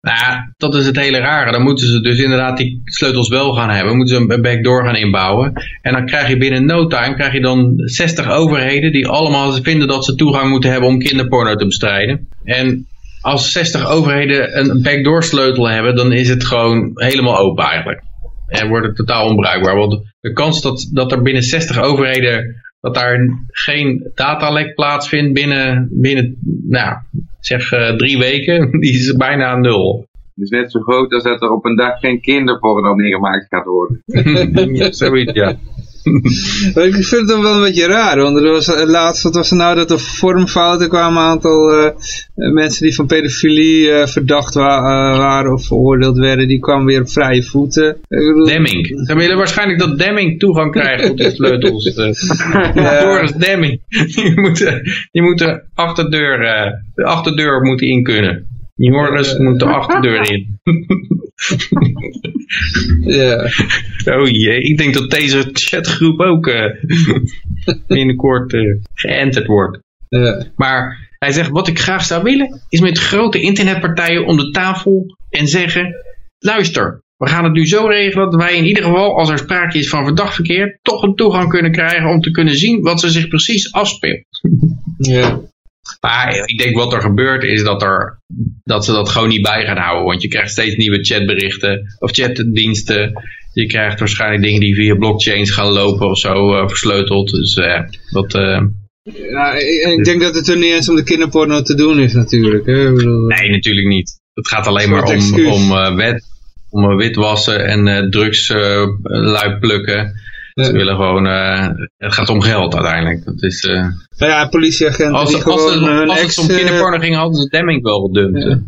Nou ja, dat is het hele rare. Dan moeten ze dus inderdaad die sleutels wel gaan hebben. Moeten ze een backdoor gaan inbouwen. En dan krijg je binnen no time krijg je dan 60 overheden die allemaal vinden dat ze toegang moeten hebben om kinderporno te bestrijden. En als 60 overheden een backdoor sleutel hebben, dan is het gewoon helemaal open eigenlijk. En wordt het totaal onbruikbaar. Want de kans dat, dat er binnen 60 overheden dat daar geen datalek plaatsvindt binnen, binnen nou, zeg eh, drie weken, die is bijna nul. Het is net zo groot als dat er op een dag geen kinderporno meer gemaakt gaat worden. ja, zoiets, ja. Maar ik vind het dan wel een beetje raar, want er was eh, laatst, wat was er nou, dat er vormfouten kwamen, een aantal eh, mensen die van pedofilie eh, verdacht wa- waren of veroordeeld werden, die kwamen weer op vrije voeten. Demming. Ze willen waarschijnlijk dat Demming toegang krijgt tot de sleutels. Ja. Doris Demming. Die moet, eh, die achterdeur, eh, de achterdeur moet in kunnen. Joris moet de achterdeur in. ja. Oh jee, ik denk dat deze chatgroep ook eh, binnenkort eh geënterd wordt. Ja. Maar hij zegt, wat ik graag zou willen, is met grote internetpartijen om de tafel en zeggen, luister, we gaan het nu zo regelen dat wij in ieder geval, als er sprake is van verdacht verkeer, toch een toegang kunnen krijgen om te kunnen zien wat er zich precies afspeelt. Ja. Maar ik denk wat er gebeurt is dat, er, dat ze dat gewoon niet bij gaan houden. Want je krijgt steeds nieuwe chatberichten of chatdiensten. Je krijgt waarschijnlijk dingen die via blockchains gaan lopen of zo eh, versleuteld. Dus eh, dat... eh, Ja, ik, ik denk dat het er niet eens om de kinderporno te doen is natuurlijk. Hè? Bedoel, Nee, natuurlijk niet. Het gaat alleen maar om, excuus. om, wet, om witwassen en drugs eh, lui plukken. Ze willen gewoon, eh, het gaat om geld uiteindelijk. Dat is, eh, Nou ja, politieagenten als, die als, gewoon het, hun als het ex... om eh, kinderporno ging, hadden ze Demming wel gedumpt. Ja.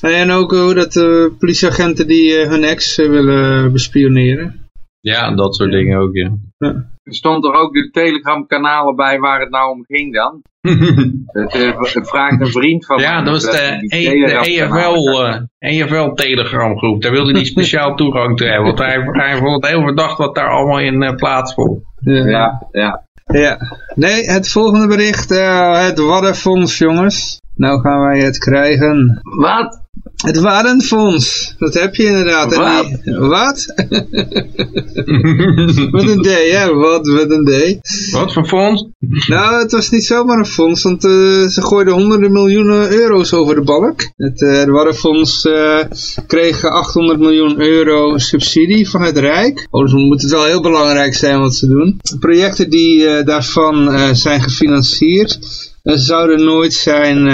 En ook hoe dat eh, politieagenten die eh, hun ex eh, willen bespioneren. Ja, dat soort dingen ook, ja. Er stond er ook de Telegram kanalen bij waar het nou om ging dan. Het, eh, het vraagt een vriend van ja, dat was de, die E- de Telegram-kanalen- EFL, eh, EFL Telegram groep. Daar wilde hij speciaal toegang toe hebben. Want hij, hij vond het heel verdacht wat daar allemaal in eh, plaatsvond. Ja, ja. Ja. Nee, het volgende bericht. eh, het Waddenfonds, jongens. Nou gaan wij het krijgen. Wat? Het Waddenfonds. Dat heb je inderdaad. En Wat? die- Wat? met een D, hè? Wat met een D. Wat voor fonds? Nou, het was niet zomaar een fonds, want eh, ze gooiden honderden miljoenen euro's over de balk. Het, eh het Waddenfonds eh, kreeg 800 miljoen euro subsidie van het Rijk. Oh, dus moet het wel heel belangrijk zijn wat ze doen. Projecten die daarvan zijn gefinancierd, zouden nooit zijn...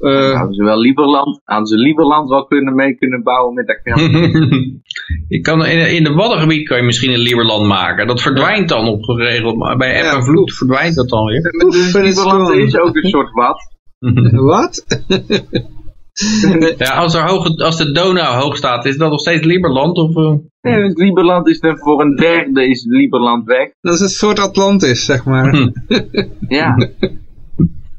eh, eh, Hadden ze wel Lieberland, hadden ze Lieberland wel kunnen mee kunnen bouwen met dat geld. je kan in, in de Waddengebied kan je misschien een Lieberland maken. Dat verdwijnt dan op geregeld. Maar bij App Ja, en Vloed verdwijnt dat dan weer. Oef, Dus Lieberland is ook een soort wat. Wat? Ja, als, er hoog, als de Donau hoog staat, is dat nog steeds Lieberland? Of, eh? Nee, dus Lieberland is dan voor een derde is Lieberland weg. Dat is een soort Atlantis, zeg maar. Ja,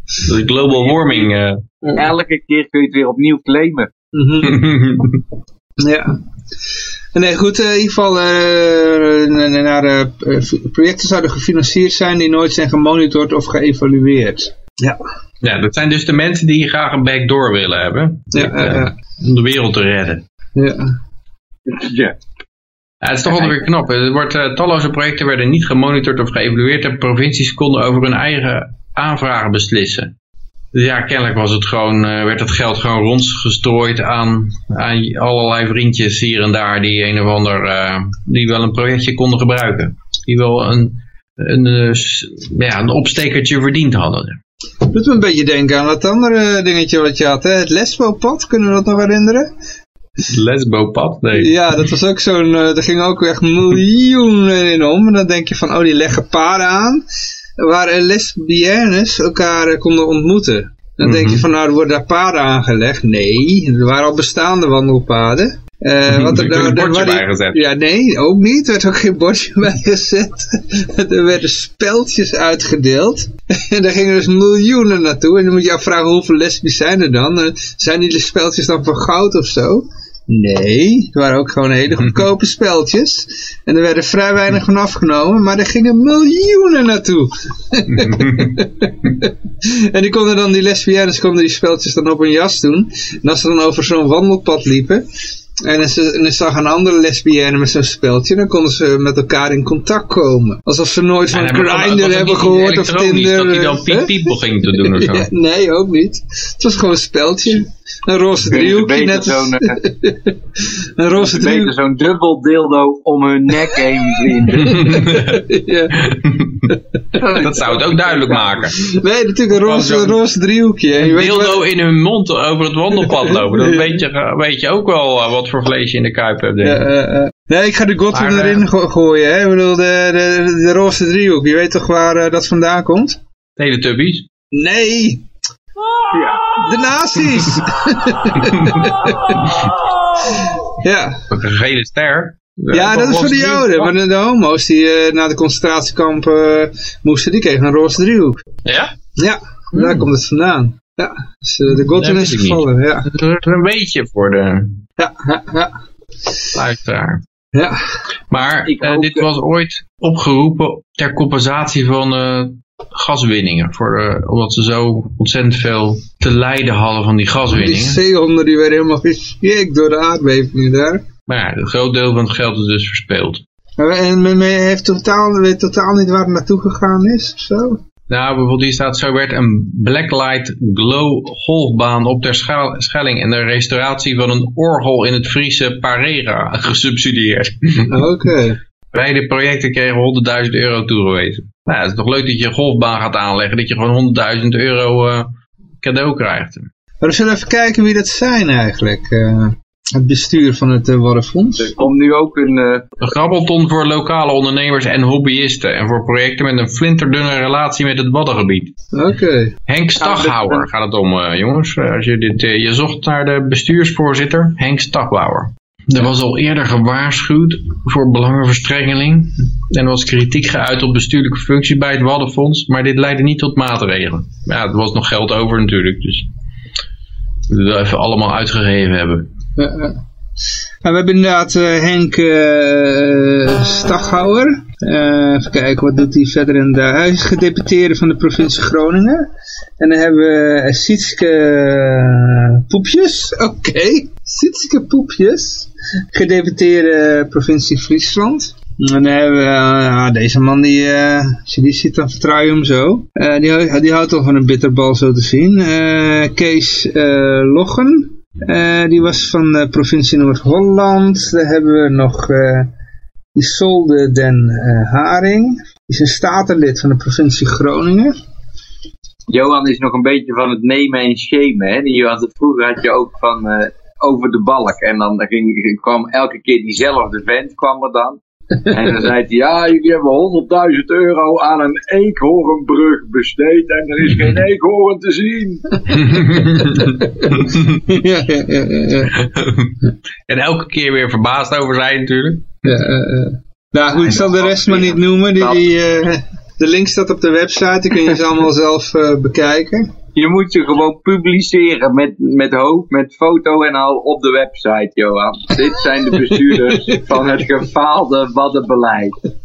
Dat is global warming. Elke keer kun je het weer opnieuw claimen. Mhm. Ja. Nee, goed, eh, in ieder geval, eh, na- naar, eh, projecten zouden gefinancierd zijn die nooit zijn gemonitord of geëvalueerd. Ja, ja, dat zijn dus de mensen die graag een backdoor willen hebben. Ja. Om de wereld te redden. ja. Ja. Ja, het is toch wel weer knap. Er wordt, talloze projecten werden niet gemonitord of geëvalueerd en provincies konden over hun eigen aanvragen beslissen. Dus ja, kennelijk was het gewoon, eh, werd het geld gewoon rondgestrooid aan, aan allerlei vriendjes hier en daar die een of ander, eh, die wel een projectje konden gebruiken. Die wel een, een, eh, ja, een opstekertje verdiend hadden. Doet me een beetje denken aan dat andere dingetje wat je had, hè? het lesbopad, kunnen we dat nog herinneren? Lesbopad? Nee. Ja, dat was ook zo'n, eh er gingen ook echt miljoenen in om. En dan denk je van, oh die leggen paden aan, waar lesbiennes elkaar eh, konden ontmoeten. Dan denk je van, nou er worden daar paden aangelegd. Nee, er waren al bestaande wandelpaden. Eh, wat Er werd een bordje waar die- bijgezet. Ja, nee, ook niet. Er werd ook geen bordje bijgezet. er werden speltjes uitgedeeld. en daar gingen dus miljoenen naartoe. En dan moet je afvragen, hoeveel lesbisch zijn er dan? Eh, zijn die speltjes dan van goud of zo? Nee, het waren ook gewoon hele goedkope speltjes. En er werden vrij weinig van afgenomen, maar er gingen miljoenen naartoe. en die konden dan, die lesbiennes konden die speltjes dan op hun jas doen. En als ze dan over zo'n wandelpad liepen, en ze, en dan zag een andere lesbienne met zo'n speltje, dan konden ze met elkaar in contact komen. Alsof ze nooit van Grindr hebben gehoord of Tinder. Dat hij dan piep piep ging te doen of zo. Ja, nee, ook niet. Het was gewoon een speltje. Een roze driehoekje, net zo'n, eh, Een roze beter driehoekje. zo'n dubbel dildo om hun nek heen vinden. ja. Dat zou het ook duidelijk maken. Nee, natuurlijk een roze, zo'n- roze driehoekje. En je Een weet dildo in hun mond over het wandelpad lopen. Dan weet je, weet je ook wel eh, wat voor vlees je in de kuip hebt. Denk Ja, ik. eh, eh. Nee, ik ga de Godwin Maar, eh, erin go- gooien. Hè? Ik bedoel, de, de, de roze driehoek. Je weet toch waar eh, dat vandaan komt? Teletubbies. Nee, Ja. de nazi's. ja. Een gele ster. ja, dat is voor de Joden. Maar de, de homo's die eh, naar de concentratiekampen eh, moesten, die kregen een roze driehoek. Ja? Ja, daar komt het vandaan. Ja, dus eh, de Godwin Dat is niet. gevallen. Ja, Dat is een beetje voor de ja, ja. ja. luisteraar. ja. Maar dit was ooit opgeroepen ter compensatie van eh, gaswinningen. Voor de, omdat ze zo ontzettend veel te lijden hadden van die Die gaswinningen. zeehonden die werden helemaal geschikt door de aardbevingen daar. Maar ja, een groot deel van het geld is dus verspeeld. En men heeft totaal, weet totaal niet waar het naartoe gegaan is of zo? Nou, bijvoorbeeld hier staat, zo werd een Blacklight Glow golfbaan op ter Scha- Schelling en de restauratie van een orgel in het Friese Parera gesubsidieerd. Oké. Beide projecten kregen 100.000 euro toegewezen. Nou, het is toch leuk dat je een golfbaan gaat aanleggen, dat je gewoon 100.000 euro eh, cadeau krijgt. Maar we zullen even kijken wie dat zijn eigenlijk. eh, het bestuur van het uh, Waddenfonds. Er komt nu ook een... eh, Een grabbelton voor lokale ondernemers en hobbyisten en voor projecten met een flinterdunne relatie met het Waddengebied. Oké. Henk Staghouwer gaat het om, eh, jongens. Eh, Als je, dit, eh, je zocht naar de bestuursvoorzitter, Henk Staghouwer. Er was al eerder gewaarschuwd voor belangenverstrengeling. En er was kritiek geuit op bestuurlijke functie bij het Waddenfonds. Maar dit leidde niet tot maatregelen. Ja, er was nog geld over natuurlijk. Dus we dat even allemaal uitgegeven hebben. Nou, we hebben inderdaad eh, Henk eh Staghouwer. Eh, even kijken, wat doet hij verder in de Hij is gedeputeerde van de provincie Groningen. En dan hebben we Sietske Poepjes. Oké, Sietske Poepjes. Gedeputeerde provincie Friesland. En dan hebben we eh, deze man, die, eh, als je die ziet, dan vertrouw je hem zo. Eh, die, die houdt al van een bitterbal zo te zien. Eh, Kees eh, Loggen. Eh, die was van de provincie Noord-Holland. Dan hebben we nog uh, Isolde den uh, Haring. Die is een statenlid van de provincie Groningen. Johan is nog een beetje van het nemen en schemen. Hè? Die had, vroeger had je ook van uh, over de balk. En dan ging, kwam elke keer diezelfde vent kwam er dan. En dan zei hij, ja, jullie hebben 100.000 euro aan een eekhoornbrug besteed en er is geen eekhoorn te zien. ja, ja, ja, ja. en elke keer weer verbaasd over zijn natuurlijk. Ja, uh, uh. Nou goed, ik zal de rest maar niet noemen. Die, die, uh, de link staat op de website, die kun je ze allemaal zelf bekijken. Je moet ze gewoon publiceren met, met hoofd, met foto en al op de website, Johan. Dit zijn de bestuurders van het gefaalde waddenbeleid.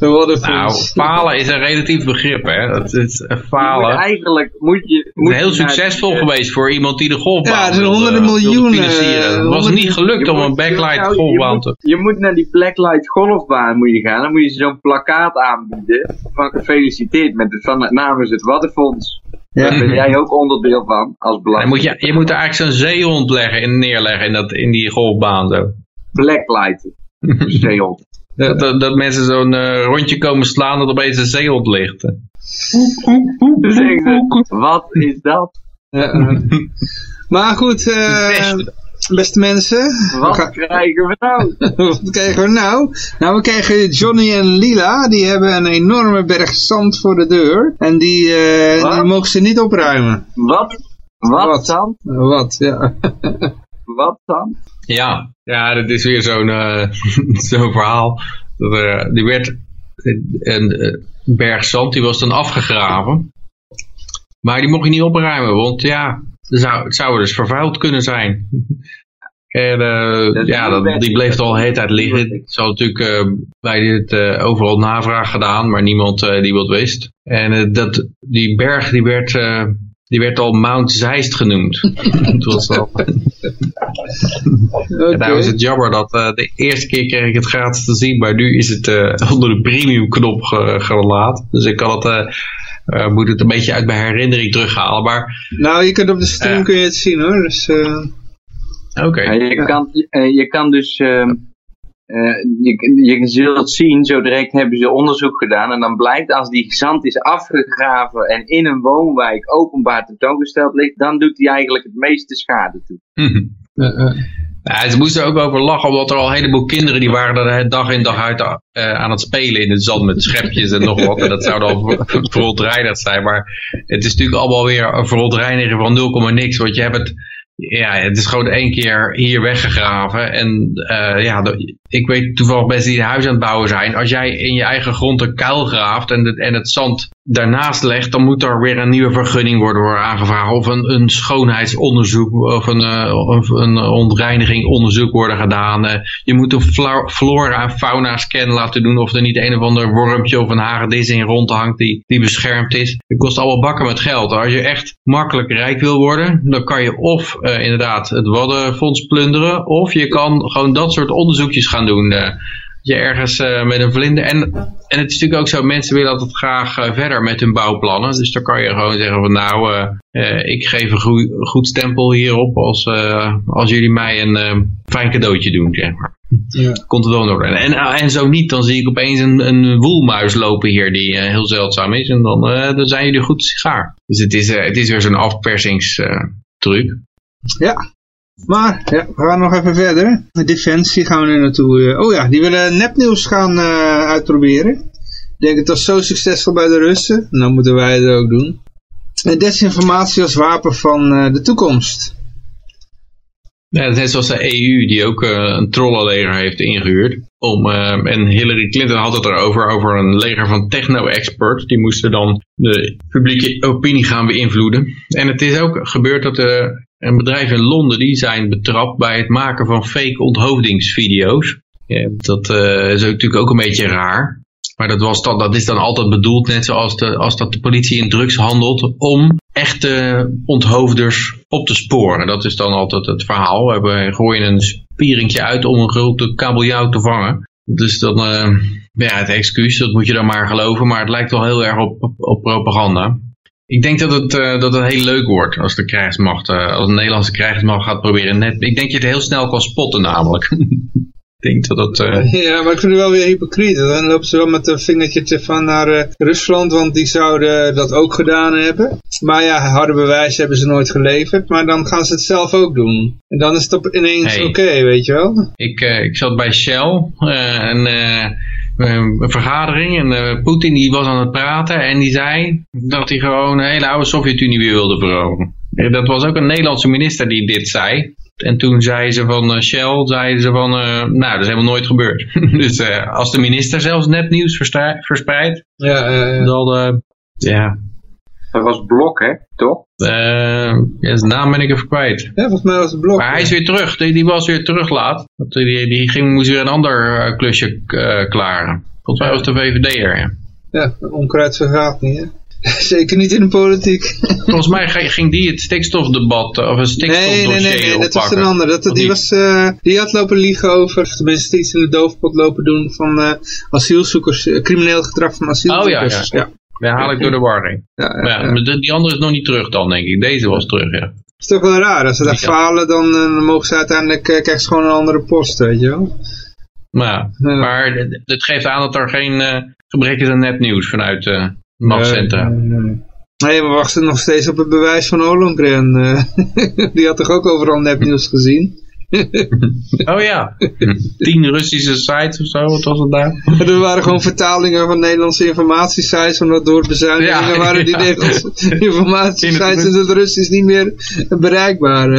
Nou, falen is een relatief begrip, hè. Dat is falen. Moet eigenlijk moet je... Moet is heel succesvol geweest voor iemand die de golfbaan Ja, er zijn honderden miljoenen. Het was niet gelukt om een backlight nou, golfbaan te... Je moet naar die blacklight golfbaan moet je gaan. Dan moet je zo'n plakkaat aanbieden. Van gefeliciteerd met het, van, namens het Waddenfonds. Ja. Daar ben jij ook onderdeel van, als belangrijk. Moet je, je moet er eigenlijk zo'n zeehond leggen en neerleggen in, dat, in die golfbaan zo. Blacklight. zeehond. Dat, dat, dat, mensen zo'n uh, rondje komen slaan dat opeens een zeehond ligt. Wat is dat? Ja, uh. maar goed, uh, beste mensen. Wat gaan... krijgen we nou? wat krijgen we nou? Nou, we krijgen Johnny en Lila. Die hebben een enorme berg zand voor de deur. En die, die mogen ze niet opruimen. Wat? Wat, wat? zand? Wat, ja. wat zand? Ja, ja, dat is weer zo'n uh, zo'n verhaal. Dat, uh, die werd een uh, berg zand, die was dan afgegraven. Maar die mocht je niet opruimen, want ja, zou, het zou dus vervuild kunnen zijn. en ja, dat, die bleef al de hele tijd liggen. Het is natuurlijk bij dit overal navraag gedaan, maar niemand die wat wist. En dat, die berg die werd die werd al Mount Zeist genoemd. het was okay. En was het jammer dat de eerste keer kreeg ik het gratis te zien, maar nu is het onder de premium knop ge gelaten. Dus ik kan het, uh, moet het een beetje uit mijn herinnering terughalen. Maar, nou, je kunt op de stream kun je het zien hoor. Dus, Oké. Okay. Ja, je, kan, je kan dus... ehm, Uh, je, je zult zien, zo direct hebben ze onderzoek gedaan en dan blijkt als die zand is afgegraven en in een woonwijk openbaar tentoongesteld ligt, dan doet hij eigenlijk het meeste schade toe. Mm -hmm. Ze moesten er ook over lachen, omdat er al een heleboel kinderen die waren er dag in dag uit aan het spelen in het zand met schepjes en nog wat. En dat zou dan verontreinigd zijn, maar het is natuurlijk allemaal weer een verontreiniging van 0, niks, want je hebt het ja, het is gewoon één keer hier weggegraven. En uh, ja, ik weet toevallig mensen die een huis aan het bouwen zijn. Als jij in je eigen grond een kuil graaft en, de, en het zand daarnaast legt, dan moet er weer een nieuwe vergunning worden, aangevraagd. Of een, een schoonheidsonderzoek of een, uh, of een ontreiniging worden gedaan. Uh, je moet een flora en fauna scan laten doen of er niet een of ander wormpje of een hagedis in rondhangt die, die beschermd is. Het kost allemaal bakken met geld. Als je echt makkelijk rijk wil worden, dan kan je of uh, inderdaad het Waddenfonds plunderen, of je kan gewoon dat soort onderzoekjes gaan doen. Uh, je ergens uh, met een vlinder. En, en het is natuurlijk ook zo, mensen willen altijd graag uh, verder met hun bouwplannen. Dus dan kan je gewoon zeggen van nou, uh, ik geef een goed, goed stempel hierop als, als jullie mij een fijn cadeautje doen, zeg maar. Ja. Komt het wel in orde. En, en zo niet, dan zie ik opeens een, een woelmuis lopen hier die heel zeldzaam is. En dan, dan zijn jullie goed sigaar. Dus het is, het is weer zo'n afpersingstruc. Ja, maar ja, we gaan nog even verder. Defensie gaan we nu naartoe. Oh ja, die willen nepnieuws gaan uh, uitproberen. Ik denk het was zo succesvol bij de Russen. Dan moeten wij het ook doen. En desinformatie als wapen van uh, de toekomst. Ja, net zoals de EU die ook eh, een trollenleger heeft ingehuurd. Om, eh, en Hillary Clinton had het erover, over een leger van techno-experts. Die moesten dan de publieke opinie gaan beïnvloeden. En het is ook gebeurd dat eh, een bedrijf in Londen, die zijn betrapt bij het maken van fake onthoofdingsvideo's. Dat is natuurlijk ook een beetje raar. Maar dat, was dan, dat is dan altijd bedoeld, net zoals de, als dat de politie in drugs handelt, om echte onthoofders op te sporen. Dat is dan altijd het verhaal. We gooien een spieringje uit om een grote kabeljauw te vangen. Dus dan, uh, ja, het excuus, dat moet je dan maar geloven. Maar het lijkt wel heel erg op, op propaganda. Ik denk dat het, uh, dat het heel leuk wordt als de krijgsmacht, uh, als de Nederlandse krijgsmacht gaat proberen net. Ik denk dat je het heel snel kan spotten namelijk. denk dat dat... Uh... Ja, maar ik vind het wel weer hypocriet. Dan lopen ze wel met een vingertje van naar Rusland, want die zouden dat ook gedaan hebben. Maar ja, harde bewijs hebben ze nooit geleverd, maar dan gaan ze het zelf ook doen. En dan is het op ineens Hey. oké, weet je wel. Ik, ik zat bij Shell en een vergadering en uh, Poetin die was aan het praten en die zei dat hij gewoon een hele oude Sovjet-Unie weer wilde veroveren. Dat was ook een Nederlandse minister die dit zei. En toen zei ze van uh, Shell, zeiden ze van, uh, nou, dat is helemaal nooit gebeurd. dus als de minister zelfs nepnieuws verspreidt, ja, dan, ja. Dat was Blok, hè, toch? ja, zijn naam ben ik even kwijt. Ja, volgens mij was het Blok. Maar hij is weer terug, die, die was weer terug laat. Die, die ging, moest weer een ander klusje klaren. Volgens mij was de VVD'er, ja. Ja, onkruid vergaat niet, hè. Zeker niet in de politiek. Volgens mij ging die het stikstofdebat of een stikstofdossier Nee, nee, nee, nee dat was een ander. Dat, die, die, was, uh, die had lopen liegen over, of tenminste iets in de doofpot lopen doen van uh, asielzoekers, uh, crimineel gedrag van asielzoekers. Oh ja, ja. ja. Ja haal ik door de war Ja, die andere is nog niet terug dan, denk ik. Deze was terug, ja. Het is toch wel raar. Als ze daar falen, dan, dan mogen ze uiteindelijk, krijgen ze gewoon een andere post, weet je wel. Ja, maar het geeft aan dat er geen gebrek is aan nepnieuws vanuit machtscentra. Nee, nee, nee, we wachten nog steeds op het bewijs van Ollongren. die had toch ook overal nepnieuws gezien? Oh ja, tien Russische sites of zo, wat was het daar? Er waren gewoon vertalingen van Nederlandse informatiesites, omdat door bezuinigingen ja, waren die ja. Nederlandse informatiesites in het Russisch niet meer bereikbaar.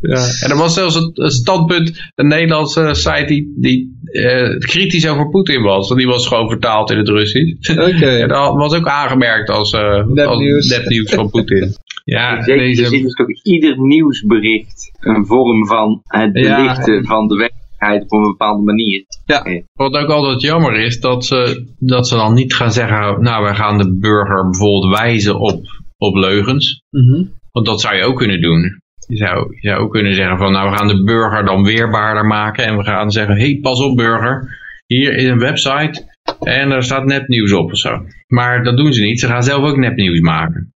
ja. En er was zelfs een standpunt, een Nederlandse site die, die uh, kritisch over Poetin was. Die was gewoon vertaald in het Russisch. Oké. Okay. En dat was ook aangemerkt als, uh, nepnieuws van Poetin. Ja, Zeker, deze... Er is toch ieder nieuwsbericht een vorm van het belichten ja, van de werkelijkheid op een bepaalde manier. Ja. Wat ook altijd jammer is, dat ze, dat ze dan niet gaan zeggen, nou wij gaan de burger bijvoorbeeld wijzen op, op leugens. Mm -hmm. Want dat zou je ook kunnen doen. Je zou, je zou ook kunnen zeggen van, nou we gaan de burger dan weerbaarder maken en we gaan zeggen, hé hey, pas op burger, hier is een website en daar staat nepnieuws op of zo. Maar dat doen ze niet, ze gaan zelf ook nepnieuws maken.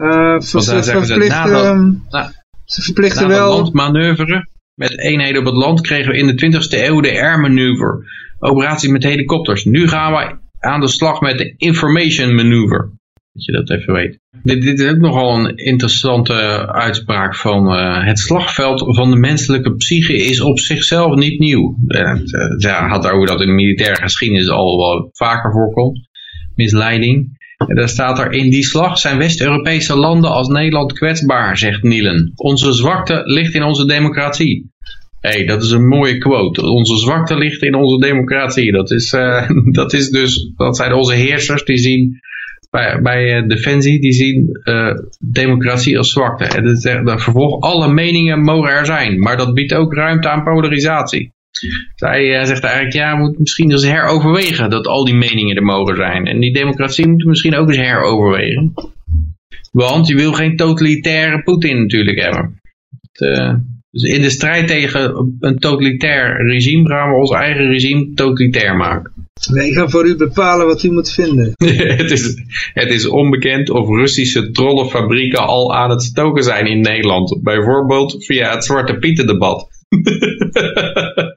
Uh, ver, ze, verplichten, na, ze verplichten na wel... landmanoeuvre met eenheden op het land kregen we in de 20e eeuw de air maneuver. Operatie met helikopters. Nu gaan we aan de slag met de information maneuver. Dat je dat even weet. Dit, dit is ook nogal een interessante uitspraak van uh, het slagveld van de menselijke psyche is op zichzelf niet nieuw. Het uh, had over dat in de militaire geschiedenis al wel vaker voorkomt. Misleiding. En daar staat er, in die slag zijn West-Europese landen als Nederland kwetsbaar, zegt Nielen. Onze zwakte ligt in onze democratie. Hé, hey, dat is een mooie quote. Onze zwakte ligt in onze democratie. Dat is, uh, dat is dus, dat zijn onze heersers die zien bij, bij uh, Defensie, die zien uh, democratie als zwakte. En dat, dat vervolg, alle meningen mogen er zijn, maar dat biedt ook ruimte aan polarisatie. Zij uh, zegt eigenlijk, ja, we moeten misschien eens heroverwegen dat al die meningen er mogen zijn. En die democratie moeten we misschien ook eens heroverwegen. Want je wil geen totalitaire Poetin natuurlijk hebben. Het, uh, dus in de strijd tegen een totalitair regime gaan we ons eigen regime totalitair maken. Nee, ik ga voor u bepalen wat u moet vinden. het, is, het is onbekend of Russische trollenfabrieken al aan het stoken zijn in Nederland. Bijvoorbeeld via het Zwarte Pieten debat.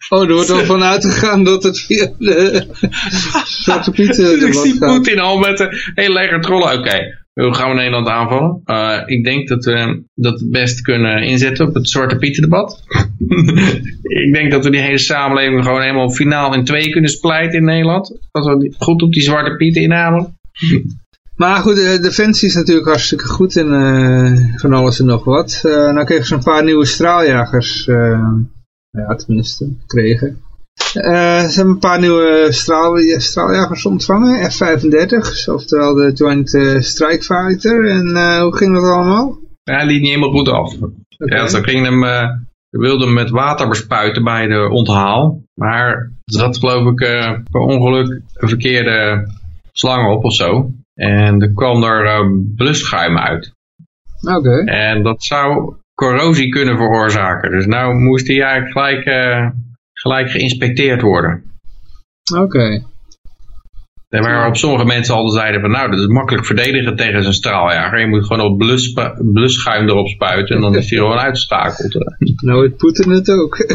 oh, er wordt al van uitgegaan dat het via de Zwarte Pieten Ik zie Poetin al met een heel leger trollen. Oké, okay. Hoe gaan we Nederland aanvallen? Uh, ik denk dat we dat het best kunnen inzetten op het Zwarte Pieten debat. ik denk dat we die hele samenleving gewoon helemaal finaal in twee kunnen splijten in Nederland. Als we goed op die Zwarte Pieten inhamelen. Maar goed, de Defensie is natuurlijk hartstikke goed in eh, van alles en nog wat. Uh, nou kregen ze een paar nieuwe straaljagers, uh, ja tenminste, gekregen. ze hebben een paar nieuwe straal, straaljagers ontvangen, F-35, oftewel de Joint Strike Fighter. En hoe ging dat allemaal? Ja, hij liet niet helemaal goed af. Okay. Ja, ze gingen hem, ze wilden hem met water bespuiten bij de onthaal. Maar er zat geloof ik per ongeluk een verkeerde slang op of zo. En er kwam er uh, blusschuim uit. Oké. En dat zou corrosie kunnen veroorzaken. Dus nou moest hij eigenlijk gelijk, uh, gelijk geïnspecteerd worden. Oké. En waarop sommige mensen al zeiden van nou, dat is makkelijk verdedigen tegen zijn straaljager. Je moet gewoon op blus, blusschuim erop spuiten en dan is hij gewoon uitgeschakeld. Nou, het Poetin het ook.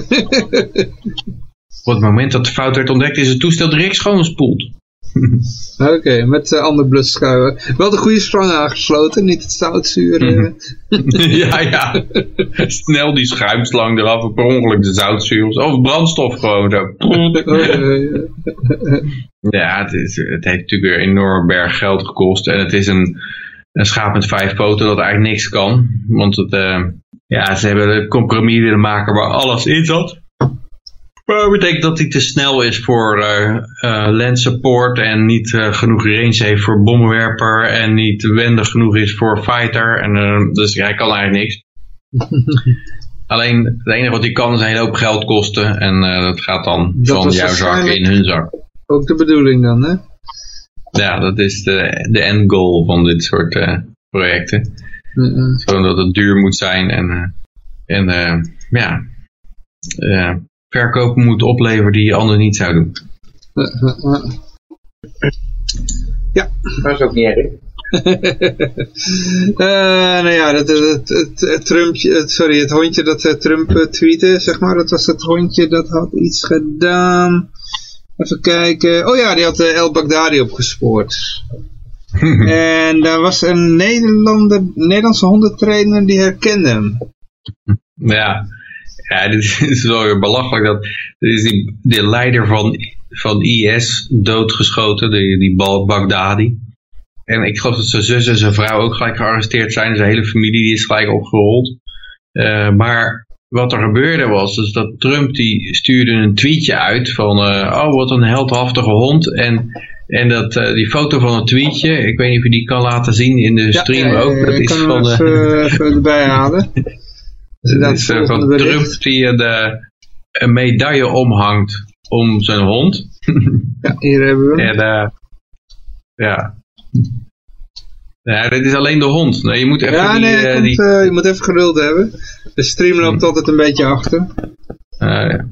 Op het moment dat de fout werd ontdekt is het toestel direct schoongespoeld. Oké, met uh, ander blusschuiven. Wel de goede sprong aangesloten, niet het zoutzuur. Mhm. ja, ja. Snel die schuimslang eraf, per ongeluk de zoutzuur. Of brandstof gewoon zo. ja, het, is, het heeft natuurlijk weer enorm berg geld gekost. En het is een, een schaap met vijf poten dat eigenlijk niks kan. Want het, uh, ja, ze hebben een compromis willen maken waar alles in zat. Maar dat betekent dat hij te snel is voor uh, uh, land support en niet uh, genoeg range heeft voor bommenwerper en niet wendig genoeg is voor fighter. En, dus hij kan eigenlijk niks. Alleen het enige wat hij kan is een hele hoop geld kosten en dat gaat dan dat van jouw zak in hun zak. Ook de bedoeling dan, hè? Ja, dat is de, de end goal van dit soort projecten. Gewoon dat het duur moet zijn en, en ja, verkopen moet opleveren die je anders niet zou doen. Ja. Dat is ook niet erg. uh, nou ja, het, het, het, het, Trumpje, sorry, het hondje dat uh, Trump uh, tweette, zeg maar, dat was het hondje dat had iets gedaan. Even kijken. Oh ja, die had El Baghdadi opgespoord. en daar was een Nederlander, Nederlandse hondentrainer die herkende hem. Ja, ja, dit is wel weer belachelijk. Dat, dit is die, de leider van, van IS doodgeschoten, die, die Baghdadi. En ik geloof dat zijn zus en zijn vrouw ook gelijk gearresteerd zijn. Zijn hele familie die is gelijk opgerold. Uh, maar wat er gebeurde was, is dat Trump die stuurde een tweetje uit van, uh, oh wat een heldhaftige hond. En, en dat, uh, die foto van het tweetje, ik weet niet of je die kan laten zien in de stream ja, ook. Dat is kan van, even, even erbij halen. Dat is uh, van Trump die de, een medaille omhangt om zijn hond. ja, hier hebben we En, uh, ja. Ja, dit is alleen de hond. Nee, je moet even ja, die, nee, uh, komt, die... Uh, je moet even geduld hebben. De stream loopt hmm. altijd een beetje achter. Uh, ja.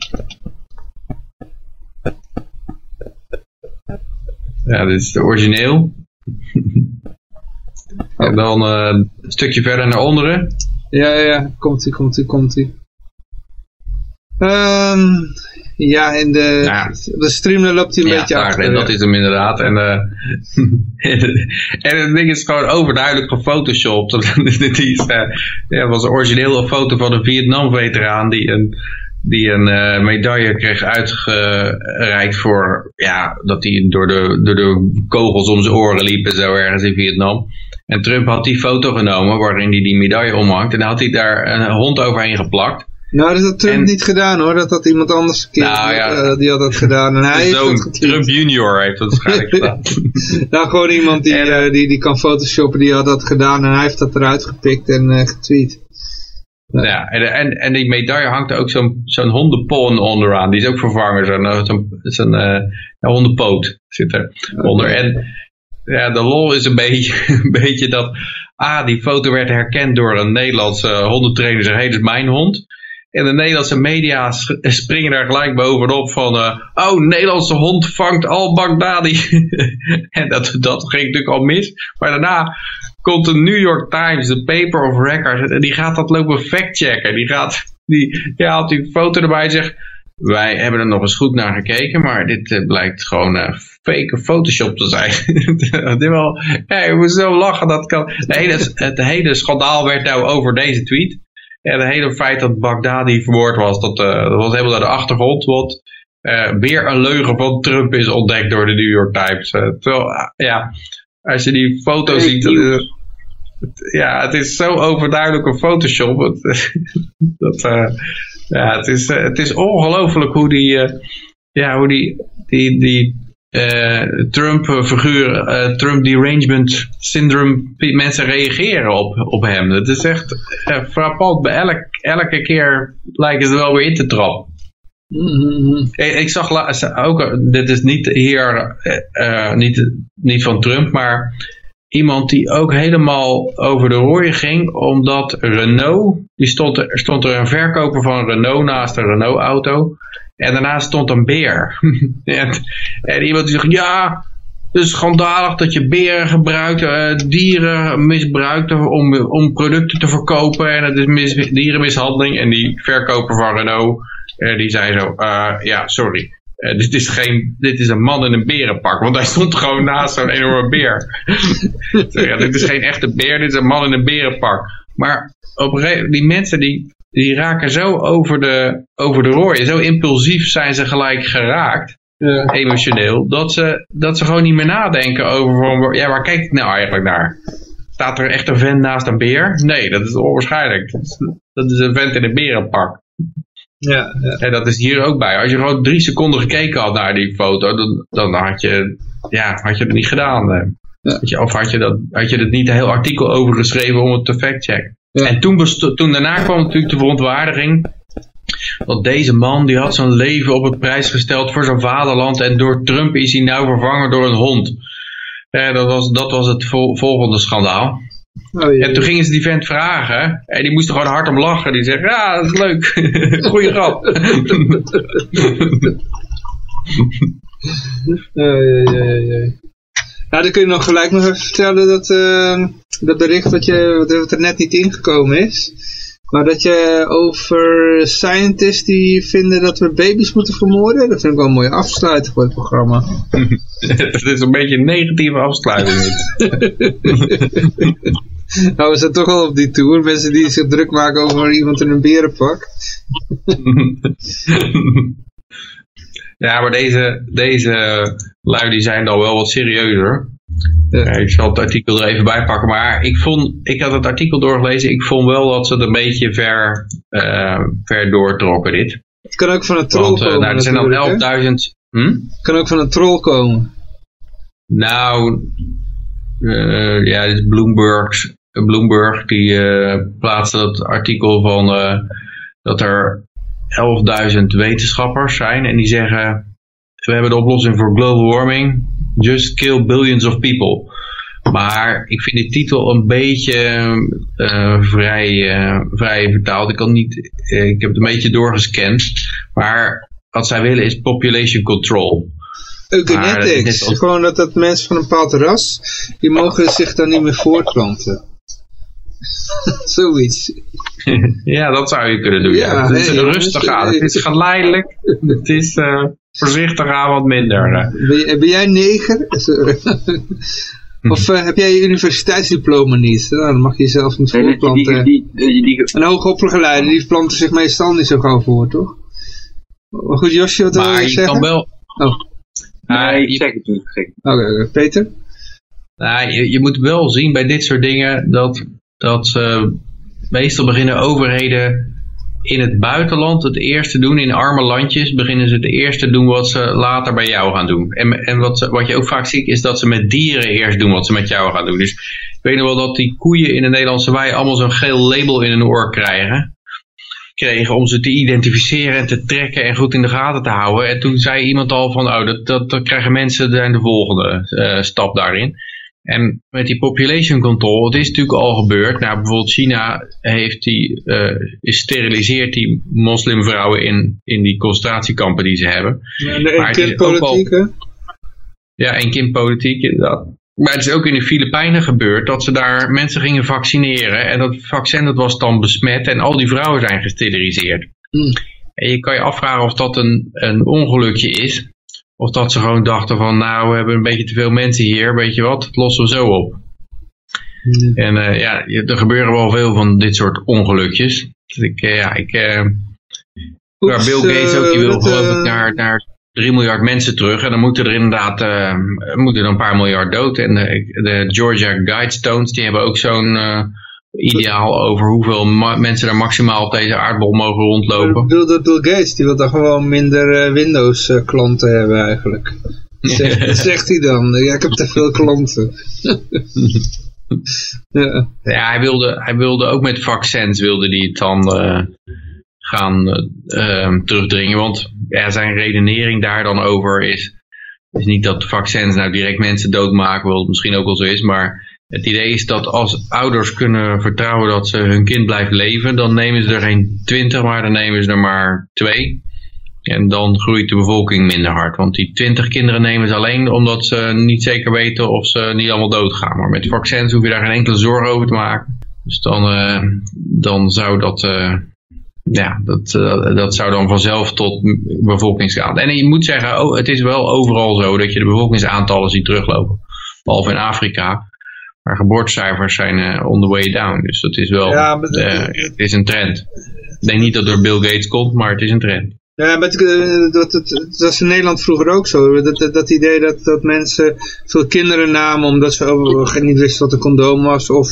ja, dit is de origineel. en dan een stukje verder naar onderen. Ja, ja, komt ie, komt ie, komt ie. Um, ja, in de, ja. de stream loopt hij een ja, beetje daar, achter. En dat is hem inderdaad. En, uh, en het ding is gewoon overduidelijk gefotoshopt. die is, uh, ja, was een originele foto van een Vietnam-veteraan die een, die een uh, medaille kreeg uitgereikt voor ja, dat hij door de, door de kogels om zijn oren liep en zo ergens in Vietnam. En Trump had die foto genomen waarin hij die medaille omhangt. En dan had hij daar een hond overheen geplakt. Nou, dat had Trump en, niet gedaan hoor. Dat had iemand anders keer, nou, ja, uh, die had dat gedaan. En hij heeft dat Trump junior heeft dat waarschijnlijk gedaan. nou, gewoon iemand die, en, uh, die, die kan photoshoppen, die had dat gedaan. En hij heeft dat eruit gepikt en getweet. Ja, ja en, en, en die medaille hangt er ook zo'n zo'n hondenpon onderaan. Die is ook vervangen. Zo'n zo zo hondenpoot zit er onder. En ja, de lol is een beetje, een beetje dat, ah, die foto werd herkend door een Nederlandse hondentrainer, zeg, hé, hey, dat is mijn hond. En de Nederlandse media springen daar gelijk bovenop van, uh, oh, Nederlandse hond vangt al-Baghdadi. en dat, dat ging natuurlijk al mis. Maar daarna komt de New York Times, de paper of records, en die gaat dat lopen factchecken. Die gaat, die, die haalt die foto erbij en zegt, wij hebben er nog eens goed naar gekeken, maar dit uh, blijkt gewoon uh, fake Photoshop te zijn. dit wel, je moet zo lachen, dat kan. Hele, het hele schandaal werd nou over deze tweet. En het hele feit dat Baghdadi vermoord was, dat, uh, dat was helemaal naar de achtergrond. Want weer een leugen van Trump is ontdekt door de New York Times. terwijl, ja, Als je die foto Fake ziet, ja, het is zo overduidelijk een Photoshop. Het, dat, eh, ja, het is, eh, het is ongelooflijk hoe die, eh, ja, hoe die, die, die Trump-figuur, Trump derangement syndrome, mensen reageren op, op hem. Het is echt frappant. Bij elk, elke keer lijken ze wel weer in te trappen. Ik, ik zag ook, eh, dit is niet hier, eh, eh, niet, niet van Trump, maar iemand die ook helemaal over de rooien ging, omdat Renault, die stond er, stond er een verkoper van Renault naast een Renault auto, en daarnaast stond een beer. en, iemand die zegt, ja, het is schandalig dat je beren gebruikt, dieren misbruikt om, om producten te verkopen, en het is mis, dierenmishandeling, en die verkoper van Renault, die zei zo, eh, ja, sorry. Eh, dit, is geen, dit is een man in een berenpak, want hij stond gewoon naast zo'n enorme beer. Ja, dit is geen echte beer, dit is een man in een berenpak. Maar op een die mensen die, die raken zo over de, over de rooien, zo impulsief zijn ze gelijk geraakt, emotioneel, dat ze, dat ze gewoon niet meer nadenken over, van, ja, waar kijk ik nou eigenlijk naar? Staat er echt een vent naast een beer? Nee, dat is onwaarschijnlijk. Dat is, dat is een vent in een berenpak. Ja, ja. En dat is hier ook bij. Als je gewoon drie seconden gekeken had naar die foto, dan, dan had, je, ja, had je het niet gedaan. eh. Ja. Je, Of had je, dat, had je er niet een heel artikel over geschreven om het te factchecken. Ja. En toen, toen daarna kwam natuurlijk de verontwaardiging. Dat deze man, die had zijn leven op het prijs gesteld voor zijn vaderland. En door Trump is hij nou vervangen door een hond. Eh, dat, was, dat was het vol- volgende schandaal. Oh. En toen gingen ze die vent vragen. En die moest er gewoon hard om lachen. Die zegt, ja, dat is leuk. Goeie grap. Ja. Ja, dan kun je nog gelijk nog even vertellen dat eh, dat bericht dat, je, dat er net niet ingekomen is. Maar dat je over scientists die vinden dat we baby's moeten vermoorden. Dat vind ik wel een mooie afsluiting voor het programma. Het is een beetje een negatieve afsluiting. Nou, we zijn toch al op die tour. Mensen die zich druk maken over iemand in een berenpak. ja, maar deze, deze lui die zijn dan wel wat serieuzer. Ja. Ik zal het artikel er even bij pakken. Maar ik, vond, ik had het artikel doorgelezen. Ik vond wel dat ze het een beetje ver, eh, ver doortrokken dit. Het kan ook van een troll Want eh, komen nou, er zijn dan 11.000... Hm? Het kan ook van een troll komen. Nou, ja, dit is Bloomberg, Bloomberg die eh, plaatste dat artikel van eh, dat er 11.000 wetenschappers zijn en die zeggen we hebben de oplossing voor global warming, just kill billions of people. Maar ik vind die titel een beetje eh, vrij, eh, vrij vertaald. Ik, kan niet, eh, ik heb het een beetje doorgescand. Maar wat zij willen is population control. Eugenetics. net als- Gewoon dat, dat mensen van een bepaald ras, die mogen zich dan niet meer voortplanten. Zoiets. Ja, dat zou je kunnen doen. Ja, Ja, het is hey, rustig aan. Het is geleidelijk. Het is eh, voorzichtig aan wat minder. eh. Ben, jij neger? of eh, heb jij je universiteitsdiploma niet? Nou, dan mag je jezelf niet die, voortplanten. die, die, die, Een hoogopgeleide, die planten zich meestal niet zo gauw voor, toch? Maar goed, Josje, wat wil Maar je je zeggen? kan wel... Oh, nee, ik zeg het niet gek. oké, oké. Peter? nou, je, je moet wel zien bij dit soort dingen dat, dat eh, meestal beginnen overheden in het buitenland het eerste doen. In arme landjes beginnen ze het eerste doen wat ze later bij jou gaan doen. En, en wat, ze, wat je ook vaak ziet is dat ze met dieren eerst doen wat ze met jou gaan doen. Dus ik weet nog wel dat die koeien in de Nederlandse wei allemaal zo'n geel label in hun oor krijgen. Kregen om ze te identificeren en te trekken en goed in de gaten te houden. En toen zei iemand al van, oh, dat, dat, dat krijgen mensen zijn de volgende eh, stap daarin. En met die population control, het is natuurlijk al gebeurd. Nou, bijvoorbeeld China heeft die, eh, steriliseert die moslimvrouwen in, in die concentratiekampen die ze hebben. Ja, de Maar is wel- kindpolitiek, hè? Ja, en kindpolitiek inderdaad. Maar het is ook in de Filipijnen gebeurd dat ze daar mensen gingen vaccineren. En dat vaccin dat was dan besmet en al die vrouwen zijn gesteriliseerd. Hmm. En je kan je afvragen of dat een, een ongelukje is. Of dat ze gewoon dachten van nou we hebben een beetje te veel mensen hier. Weet je wat, dat lossen we zo op. Hmm. En eh, ja, er gebeuren wel veel van dit soort ongelukjes. Dus ik, eh, ja, ik, maar Oeps, Bill Gates ook, die wil geloof ik naar, naar 3 miljard mensen terug. En dan moeten er inderdaad uh, moeten er een paar miljard dood. En de, de Georgia Guidestones, die hebben ook zo'n uh, ideaal over hoeveel mensen er maximaal op deze aardbol mogen rondlopen. Ik bedoel, Bill Gates, die wil dan gewoon minder uh, Windows klanten hebben eigenlijk. Zegt, dat zegt hij dan. Ja, ik heb te veel klanten. ja. ja, hij wilde, hij wilde ook met vaccins wilde die het dan gaan uh, terugdringen. Want ja, zijn redenering daar dan over is, is niet dat vaccins nou direct mensen doodmaken, wat misschien ook wel zo is, maar het idee is dat als ouders kunnen vertrouwen dat ze hun kind blijft leven, dan nemen ze er geen twintig, maar dan nemen ze er maar twee. En dan groeit de bevolking minder hard. Want die twintig kinderen nemen ze alleen omdat ze niet zeker weten of ze niet allemaal doodgaan. Maar met vaccins hoef je daar geen enkele zorg over te maken. Dus dan, uh, dan zou dat uh, ja, dat, uh, dat zou dan vanzelf tot bevolkingsaantallen. En je moet zeggen, oh, het is wel overal zo dat je de bevolkingsaantallen ziet teruglopen. Behalve in Afrika. Maar geboortecijfers zijn uh, on the way down. Dus dat is wel, ja, maar, uh, het is een trend. Ik denk niet dat het door Bill Gates komt, maar het is een trend. Ja, maar dat, dat, dat, was in Nederland vroeger ook zo. Dat, dat, dat idee dat, dat mensen veel kinderen namen omdat ze niet wisten wat een condoom was. Of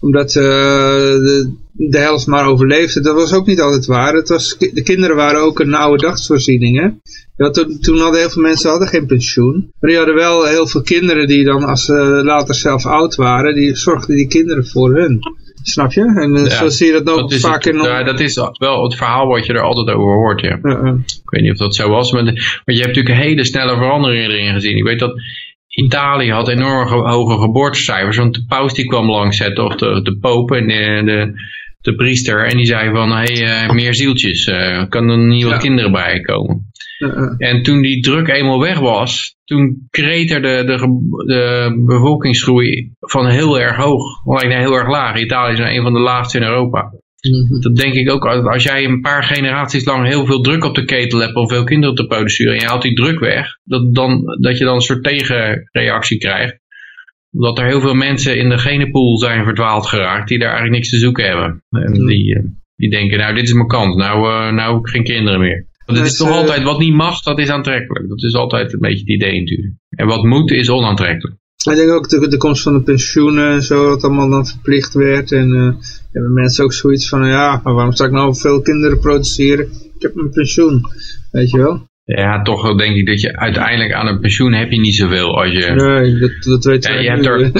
omdat uh, de, de helft maar overleefde. Dat was ook niet altijd waar. Het was, de kinderen waren ook een oude dagsvoorziening. Hè? Ja, toen, toen hadden heel veel mensen hadden geen pensioen. Maar die hadden wel heel veel kinderen die dan als ze later zelf oud waren, die zorgden die kinderen voor hun. Snap je? En uh, zo zie je dat ook vaak in... Ja, dat is wel het verhaal wat je er altijd over hoort, ja. Uh -uh. Ik weet niet of dat zo was, maar, de, maar je hebt natuurlijk een hele snelle veranderingen erin gezien. Ik weet dat Italië had enorm hoge geboortecijfers, want de paus die kwam langs of de, de pope en de, de, de priester, en die zei van, hé, hey, uh, meer zieltjes, uh, kan er niet wat ja. kinderen bij komen. Uh En toen die druk eenmaal weg was, toen kreeg er de, de, de bevolkingsgroei van heel erg hoog, alleen heel erg laag. Italië is een van de laagste in Europa. Mhm. Dat denk ik ook, als jij een paar generaties lang heel veel druk op de ketel hebt om veel kinderen te produceren en je haalt die druk weg, dat, dan, dat je dan een soort tegenreactie krijgt. Dat er heel veel mensen in de genenpool zijn verdwaald geraakt die daar eigenlijk niks te zoeken hebben. En mhm. die, eh, die denken, nou dit is mijn kans, nou, uh, nou geen kinderen meer. Want het is toch altijd, wat niet mag, dat is aantrekkelijk. Dat is altijd een beetje het idee natuurlijk. En wat moet, is onaantrekkelijk. Ik denk ook de, de komst van de pensioenen en zo, dat allemaal dan verplicht werd. En uh, hebben mensen ook zoiets van, ja, maar waarom zou ik nou veel kinderen produceren? Ik heb mijn pensioen, weet je wel. Ja, toch denk ik dat je uiteindelijk aan een pensioen heb je niet zoveel als je... Nee, dat, dat weet ja, je. Hebt er...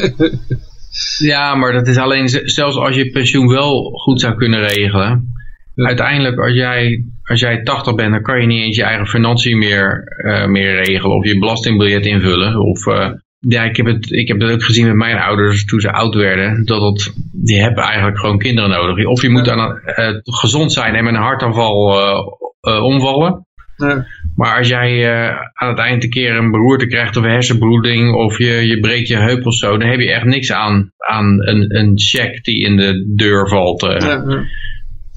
ja, maar dat is alleen, zelfs als je pensioen wel goed zou kunnen regelen. Uiteindelijk, als jij, als jij 80 bent, dan kan je niet eens je eigen financiën meer, uh, meer regelen. Of je belastingbiljet invullen. Of uh, ja, ik heb, het, ik heb dat ook gezien met mijn ouders toen ze oud werden. Dat het, die hebben eigenlijk gewoon kinderen nodig. Of je moet aan, uh, gezond zijn en met een hartaanval uh, uh, omvallen. Ja. Maar als jij aan het eind een keer een beroerte krijgt of een hersenbloeding of je, je breekt je heup of zo, dan heb je echt niks aan, aan een, een check die in de deur valt. Ja, ja.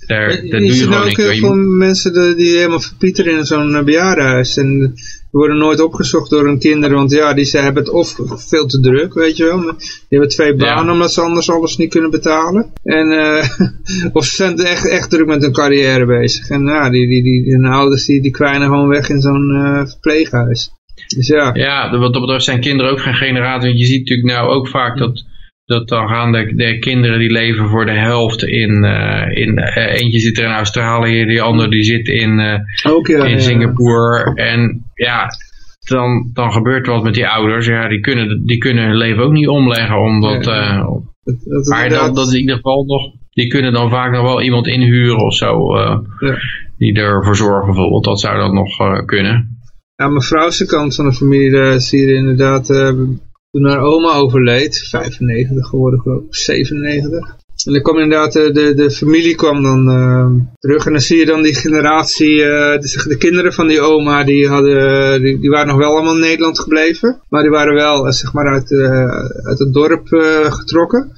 Daar, daar je doe je gewoon ook heel veel mensen die helemaal verpieteren in zo'n bejaardenhuis. En worden nooit opgezocht door hun kinderen, want ja, die ze hebben het of veel te druk, weet je wel. Die hebben twee banen ja. omdat ze anders alles niet kunnen betalen. En, uh, of ze zijn echt, echt druk met hun carrière bezig. En ja, die, die, die, die ouders die, die kwijnen gewoon weg in zo'n uh, verpleeghuis. Dus ja. Ja, wat dat betreft zijn kinderen ook geen generatie. Want je ziet natuurlijk nou ook vaak dat dat dan gaan de, de, kinderen die leven voor de helft in, uh, in uh, eentje zit er in Australië, die andere die zit in, uh, Ook, ja, in Singapore. Ja. En ja, dan, dan gebeurt er wat met die ouders. Ja, die kunnen, die kunnen hun leven ook niet omleggen. Omdat, ja, dat, dat maar dat, dat is in ieder geval nog, die kunnen dan vaak nog wel iemand inhuren of zo. Die ervoor zorgen bijvoorbeeld. Dat zou dan nog kunnen. Ja, mijn vrouwse kant van de familie, zie je inderdaad toen haar oma overleed, 95 geworden geloof ik, 97. En dan kwam inderdaad, de, de, de familie kwam dan uh, terug en dan zie je dan die generatie, uh, de, de, kinderen van die oma, die, hadden, die, die, waren nog wel allemaal in Nederland gebleven. Maar die waren wel, uh, zeg maar, uit, uit het dorp getrokken.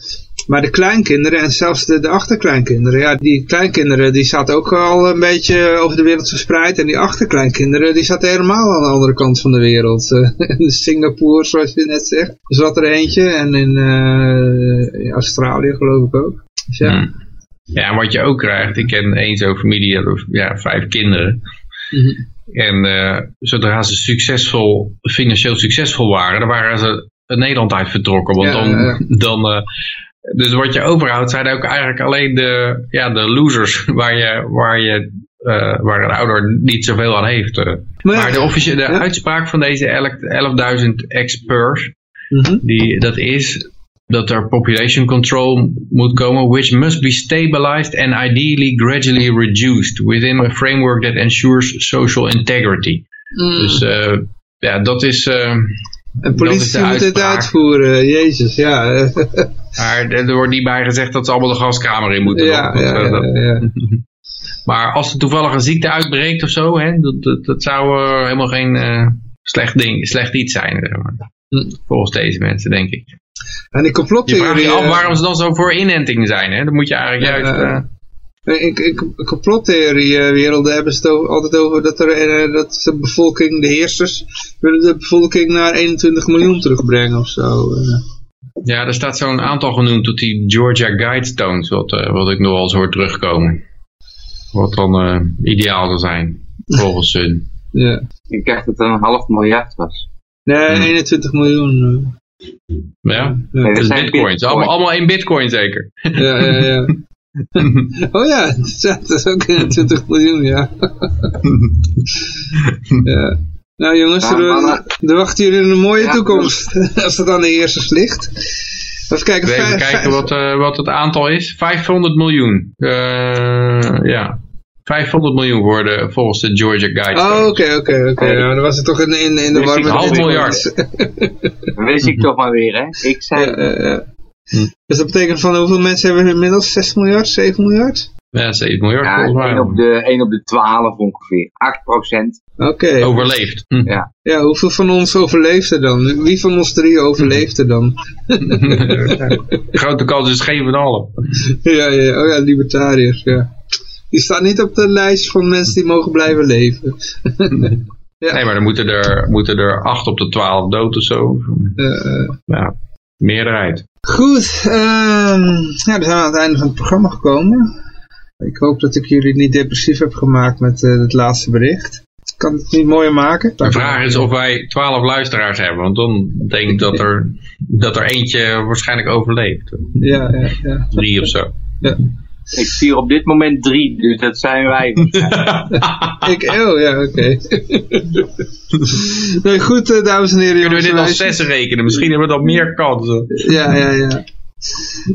Maar de kleinkinderen en zelfs de, de achterkleinkinderen, ja, die kleinkinderen die zaten ook al een beetje over de wereld verspreid. En die achterkleinkinderen die zaten helemaal aan de andere kant van de wereld. in Singapore, zoals je net zegt, zat er eentje. En in, uh, in Australië geloof ik ook. Dus ja. Hmm. Ja, wat je ook krijgt, ik ken één zo'n familie, ja, vijf kinderen. Mm -hmm. En eh, zodra ze succesvol, financieel succesvol waren, dan waren ze Nederland uit vertrokken. Want Ja, dan, ja. dan eh, dus wat je overhoudt zijn ook eigenlijk alleen de, ja, de losers waar je, waar je eh, waar een ouder niet zoveel aan heeft. eh. Maar de, officiële de ja. uitspraak van deze elk- 11.000 experts, Mhm. die, dat is dat er population control moet komen, which must be stabilized and ideally gradually reduced within a framework that ensures social integrity. Mm. Dus eh, ja, dat is... eh, en dat politie moet dit uitspraak. uitvoeren, jezus, ja. Maar er wordt niet bij gezegd dat ze allemaal de gaskamer in moeten. ja, Dat- ja, dat- dat- ja, ja. Maar als er toevallig een ziekte uitbreekt of zo, hè, dat, dat, dat zou eh, helemaal geen eh, slecht, ding, slecht iets zijn. zeg maar. Hm. Volgens deze mensen, denk ik. En die Je vraagt complottheorie... je af eh, waarom ze dan zo voor inenting zijn. Hè? Dan moet je eigenlijk juist... In, in complottheorie-werelden hebben ze het over- altijd over dat, er, eh, dat de bevolking, de heersers, willen de bevolking naar 21 miljoen terugbrengen of zo. eh. ja, er staat zo'n aantal genoemd tot die Georgia Guidestones, wat, eh, wat ik nog wel eens hoor terugkomen. Wat dan eh, ideaal zou zijn, volgens hun. Ja. Ik dacht dat het een half miljard was. Nee, Hmm. 21 miljoen. Ja. Nee, Ja, dat is zijn bitcoins. bitcoins. Allemaal, allemaal in bitcoin zeker. ja, ja. ja. oh ja, dat is ook 21 miljoen, ja. ja. Nou jongens, Ja, er, er wachten jullie een mooie Ja, toekomst. Als het aan de heersers ligt. Even kijken. Even vijf- kijken vijf- wat, eh, wat het aantal is. 500 miljoen. Eh, ja. 500 miljoen worden volgens de Georgia Guidestones. Oh, oké, oké, oké. Ja, dan was het toch in, in, in de war ik met half bitcoins. Wist ik toch maar weer, hè? Ik zei, Ja, ja, ja. Hm. Dus dat betekent van hoeveel mensen hebben we inmiddels? 6 miljard, 7 miljard? Ja, 7 miljard ja, volgens mij. 1 op, de, 1 op de 12 ongeveer. 8 procent. Oké. Overleefd. Hm. Ja. Ja, hoeveel van ons overleeft er dan? Wie van ons drie overleeft er dan? Grote kans is geen van allen. ja, ja, oh ja, libertariërs, ja. Die staan niet op de lijst van mensen die mogen blijven leven. Ja. Nee, maar dan moeten er, moeten er 8 op de 12 dood of zo. Eh, eh. Ja, meerderheid. Goed, ehm ja, dan zijn we aan het einde van het programma gekomen. Ik hoop dat ik jullie niet depressief heb gemaakt met eh, het laatste bericht. Ik kan het niet mooier maken. De vraag is of wij 12 luisteraars hebben. Want dan denk ik dat er, dat er eentje waarschijnlijk overleeft. Ja, ja, ja. Drie of zo. ja. Ik zie op dit moment 3, dus dat zijn wij. Ik, oh ja, oké. nee, goed, eh, dames en heren. Kunnen we jongens dit meisjes. zes rekenen? Misschien hebben we dan meer kansen. Ja, ja, ja.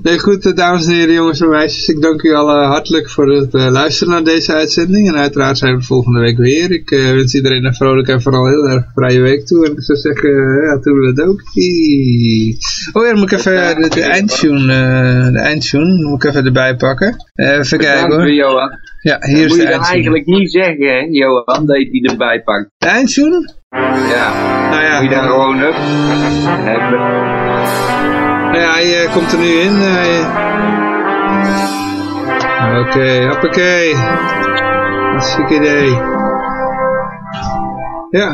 Nee, goed, eh, dames en heren, jongens en meisjes. Ik dank u allen hartelijk voor het eh, luisteren naar deze uitzending. En uiteraard zijn we volgende week weer. Ik eh, wens iedereen een vrolijke en vooral heel erg vrije week toe. En ik zou zeggen, ja, toedeledokie. Oh ja, dan moet ik even de, de eindtune, de eindtune, moet ik even erbij pakken. Even kijken hoor. Johan. Ja, hier Moet is je de dan eindtune. eigenlijk niet zeggen, hè, Johan, dat je die erbij pakt. De eindtune? Ja. Nou ja, Moet je dan gewoon up hebben. Ja, hij eh, komt er nu in. hij- Oké, hoppakee. Hartstikke idee. Ja,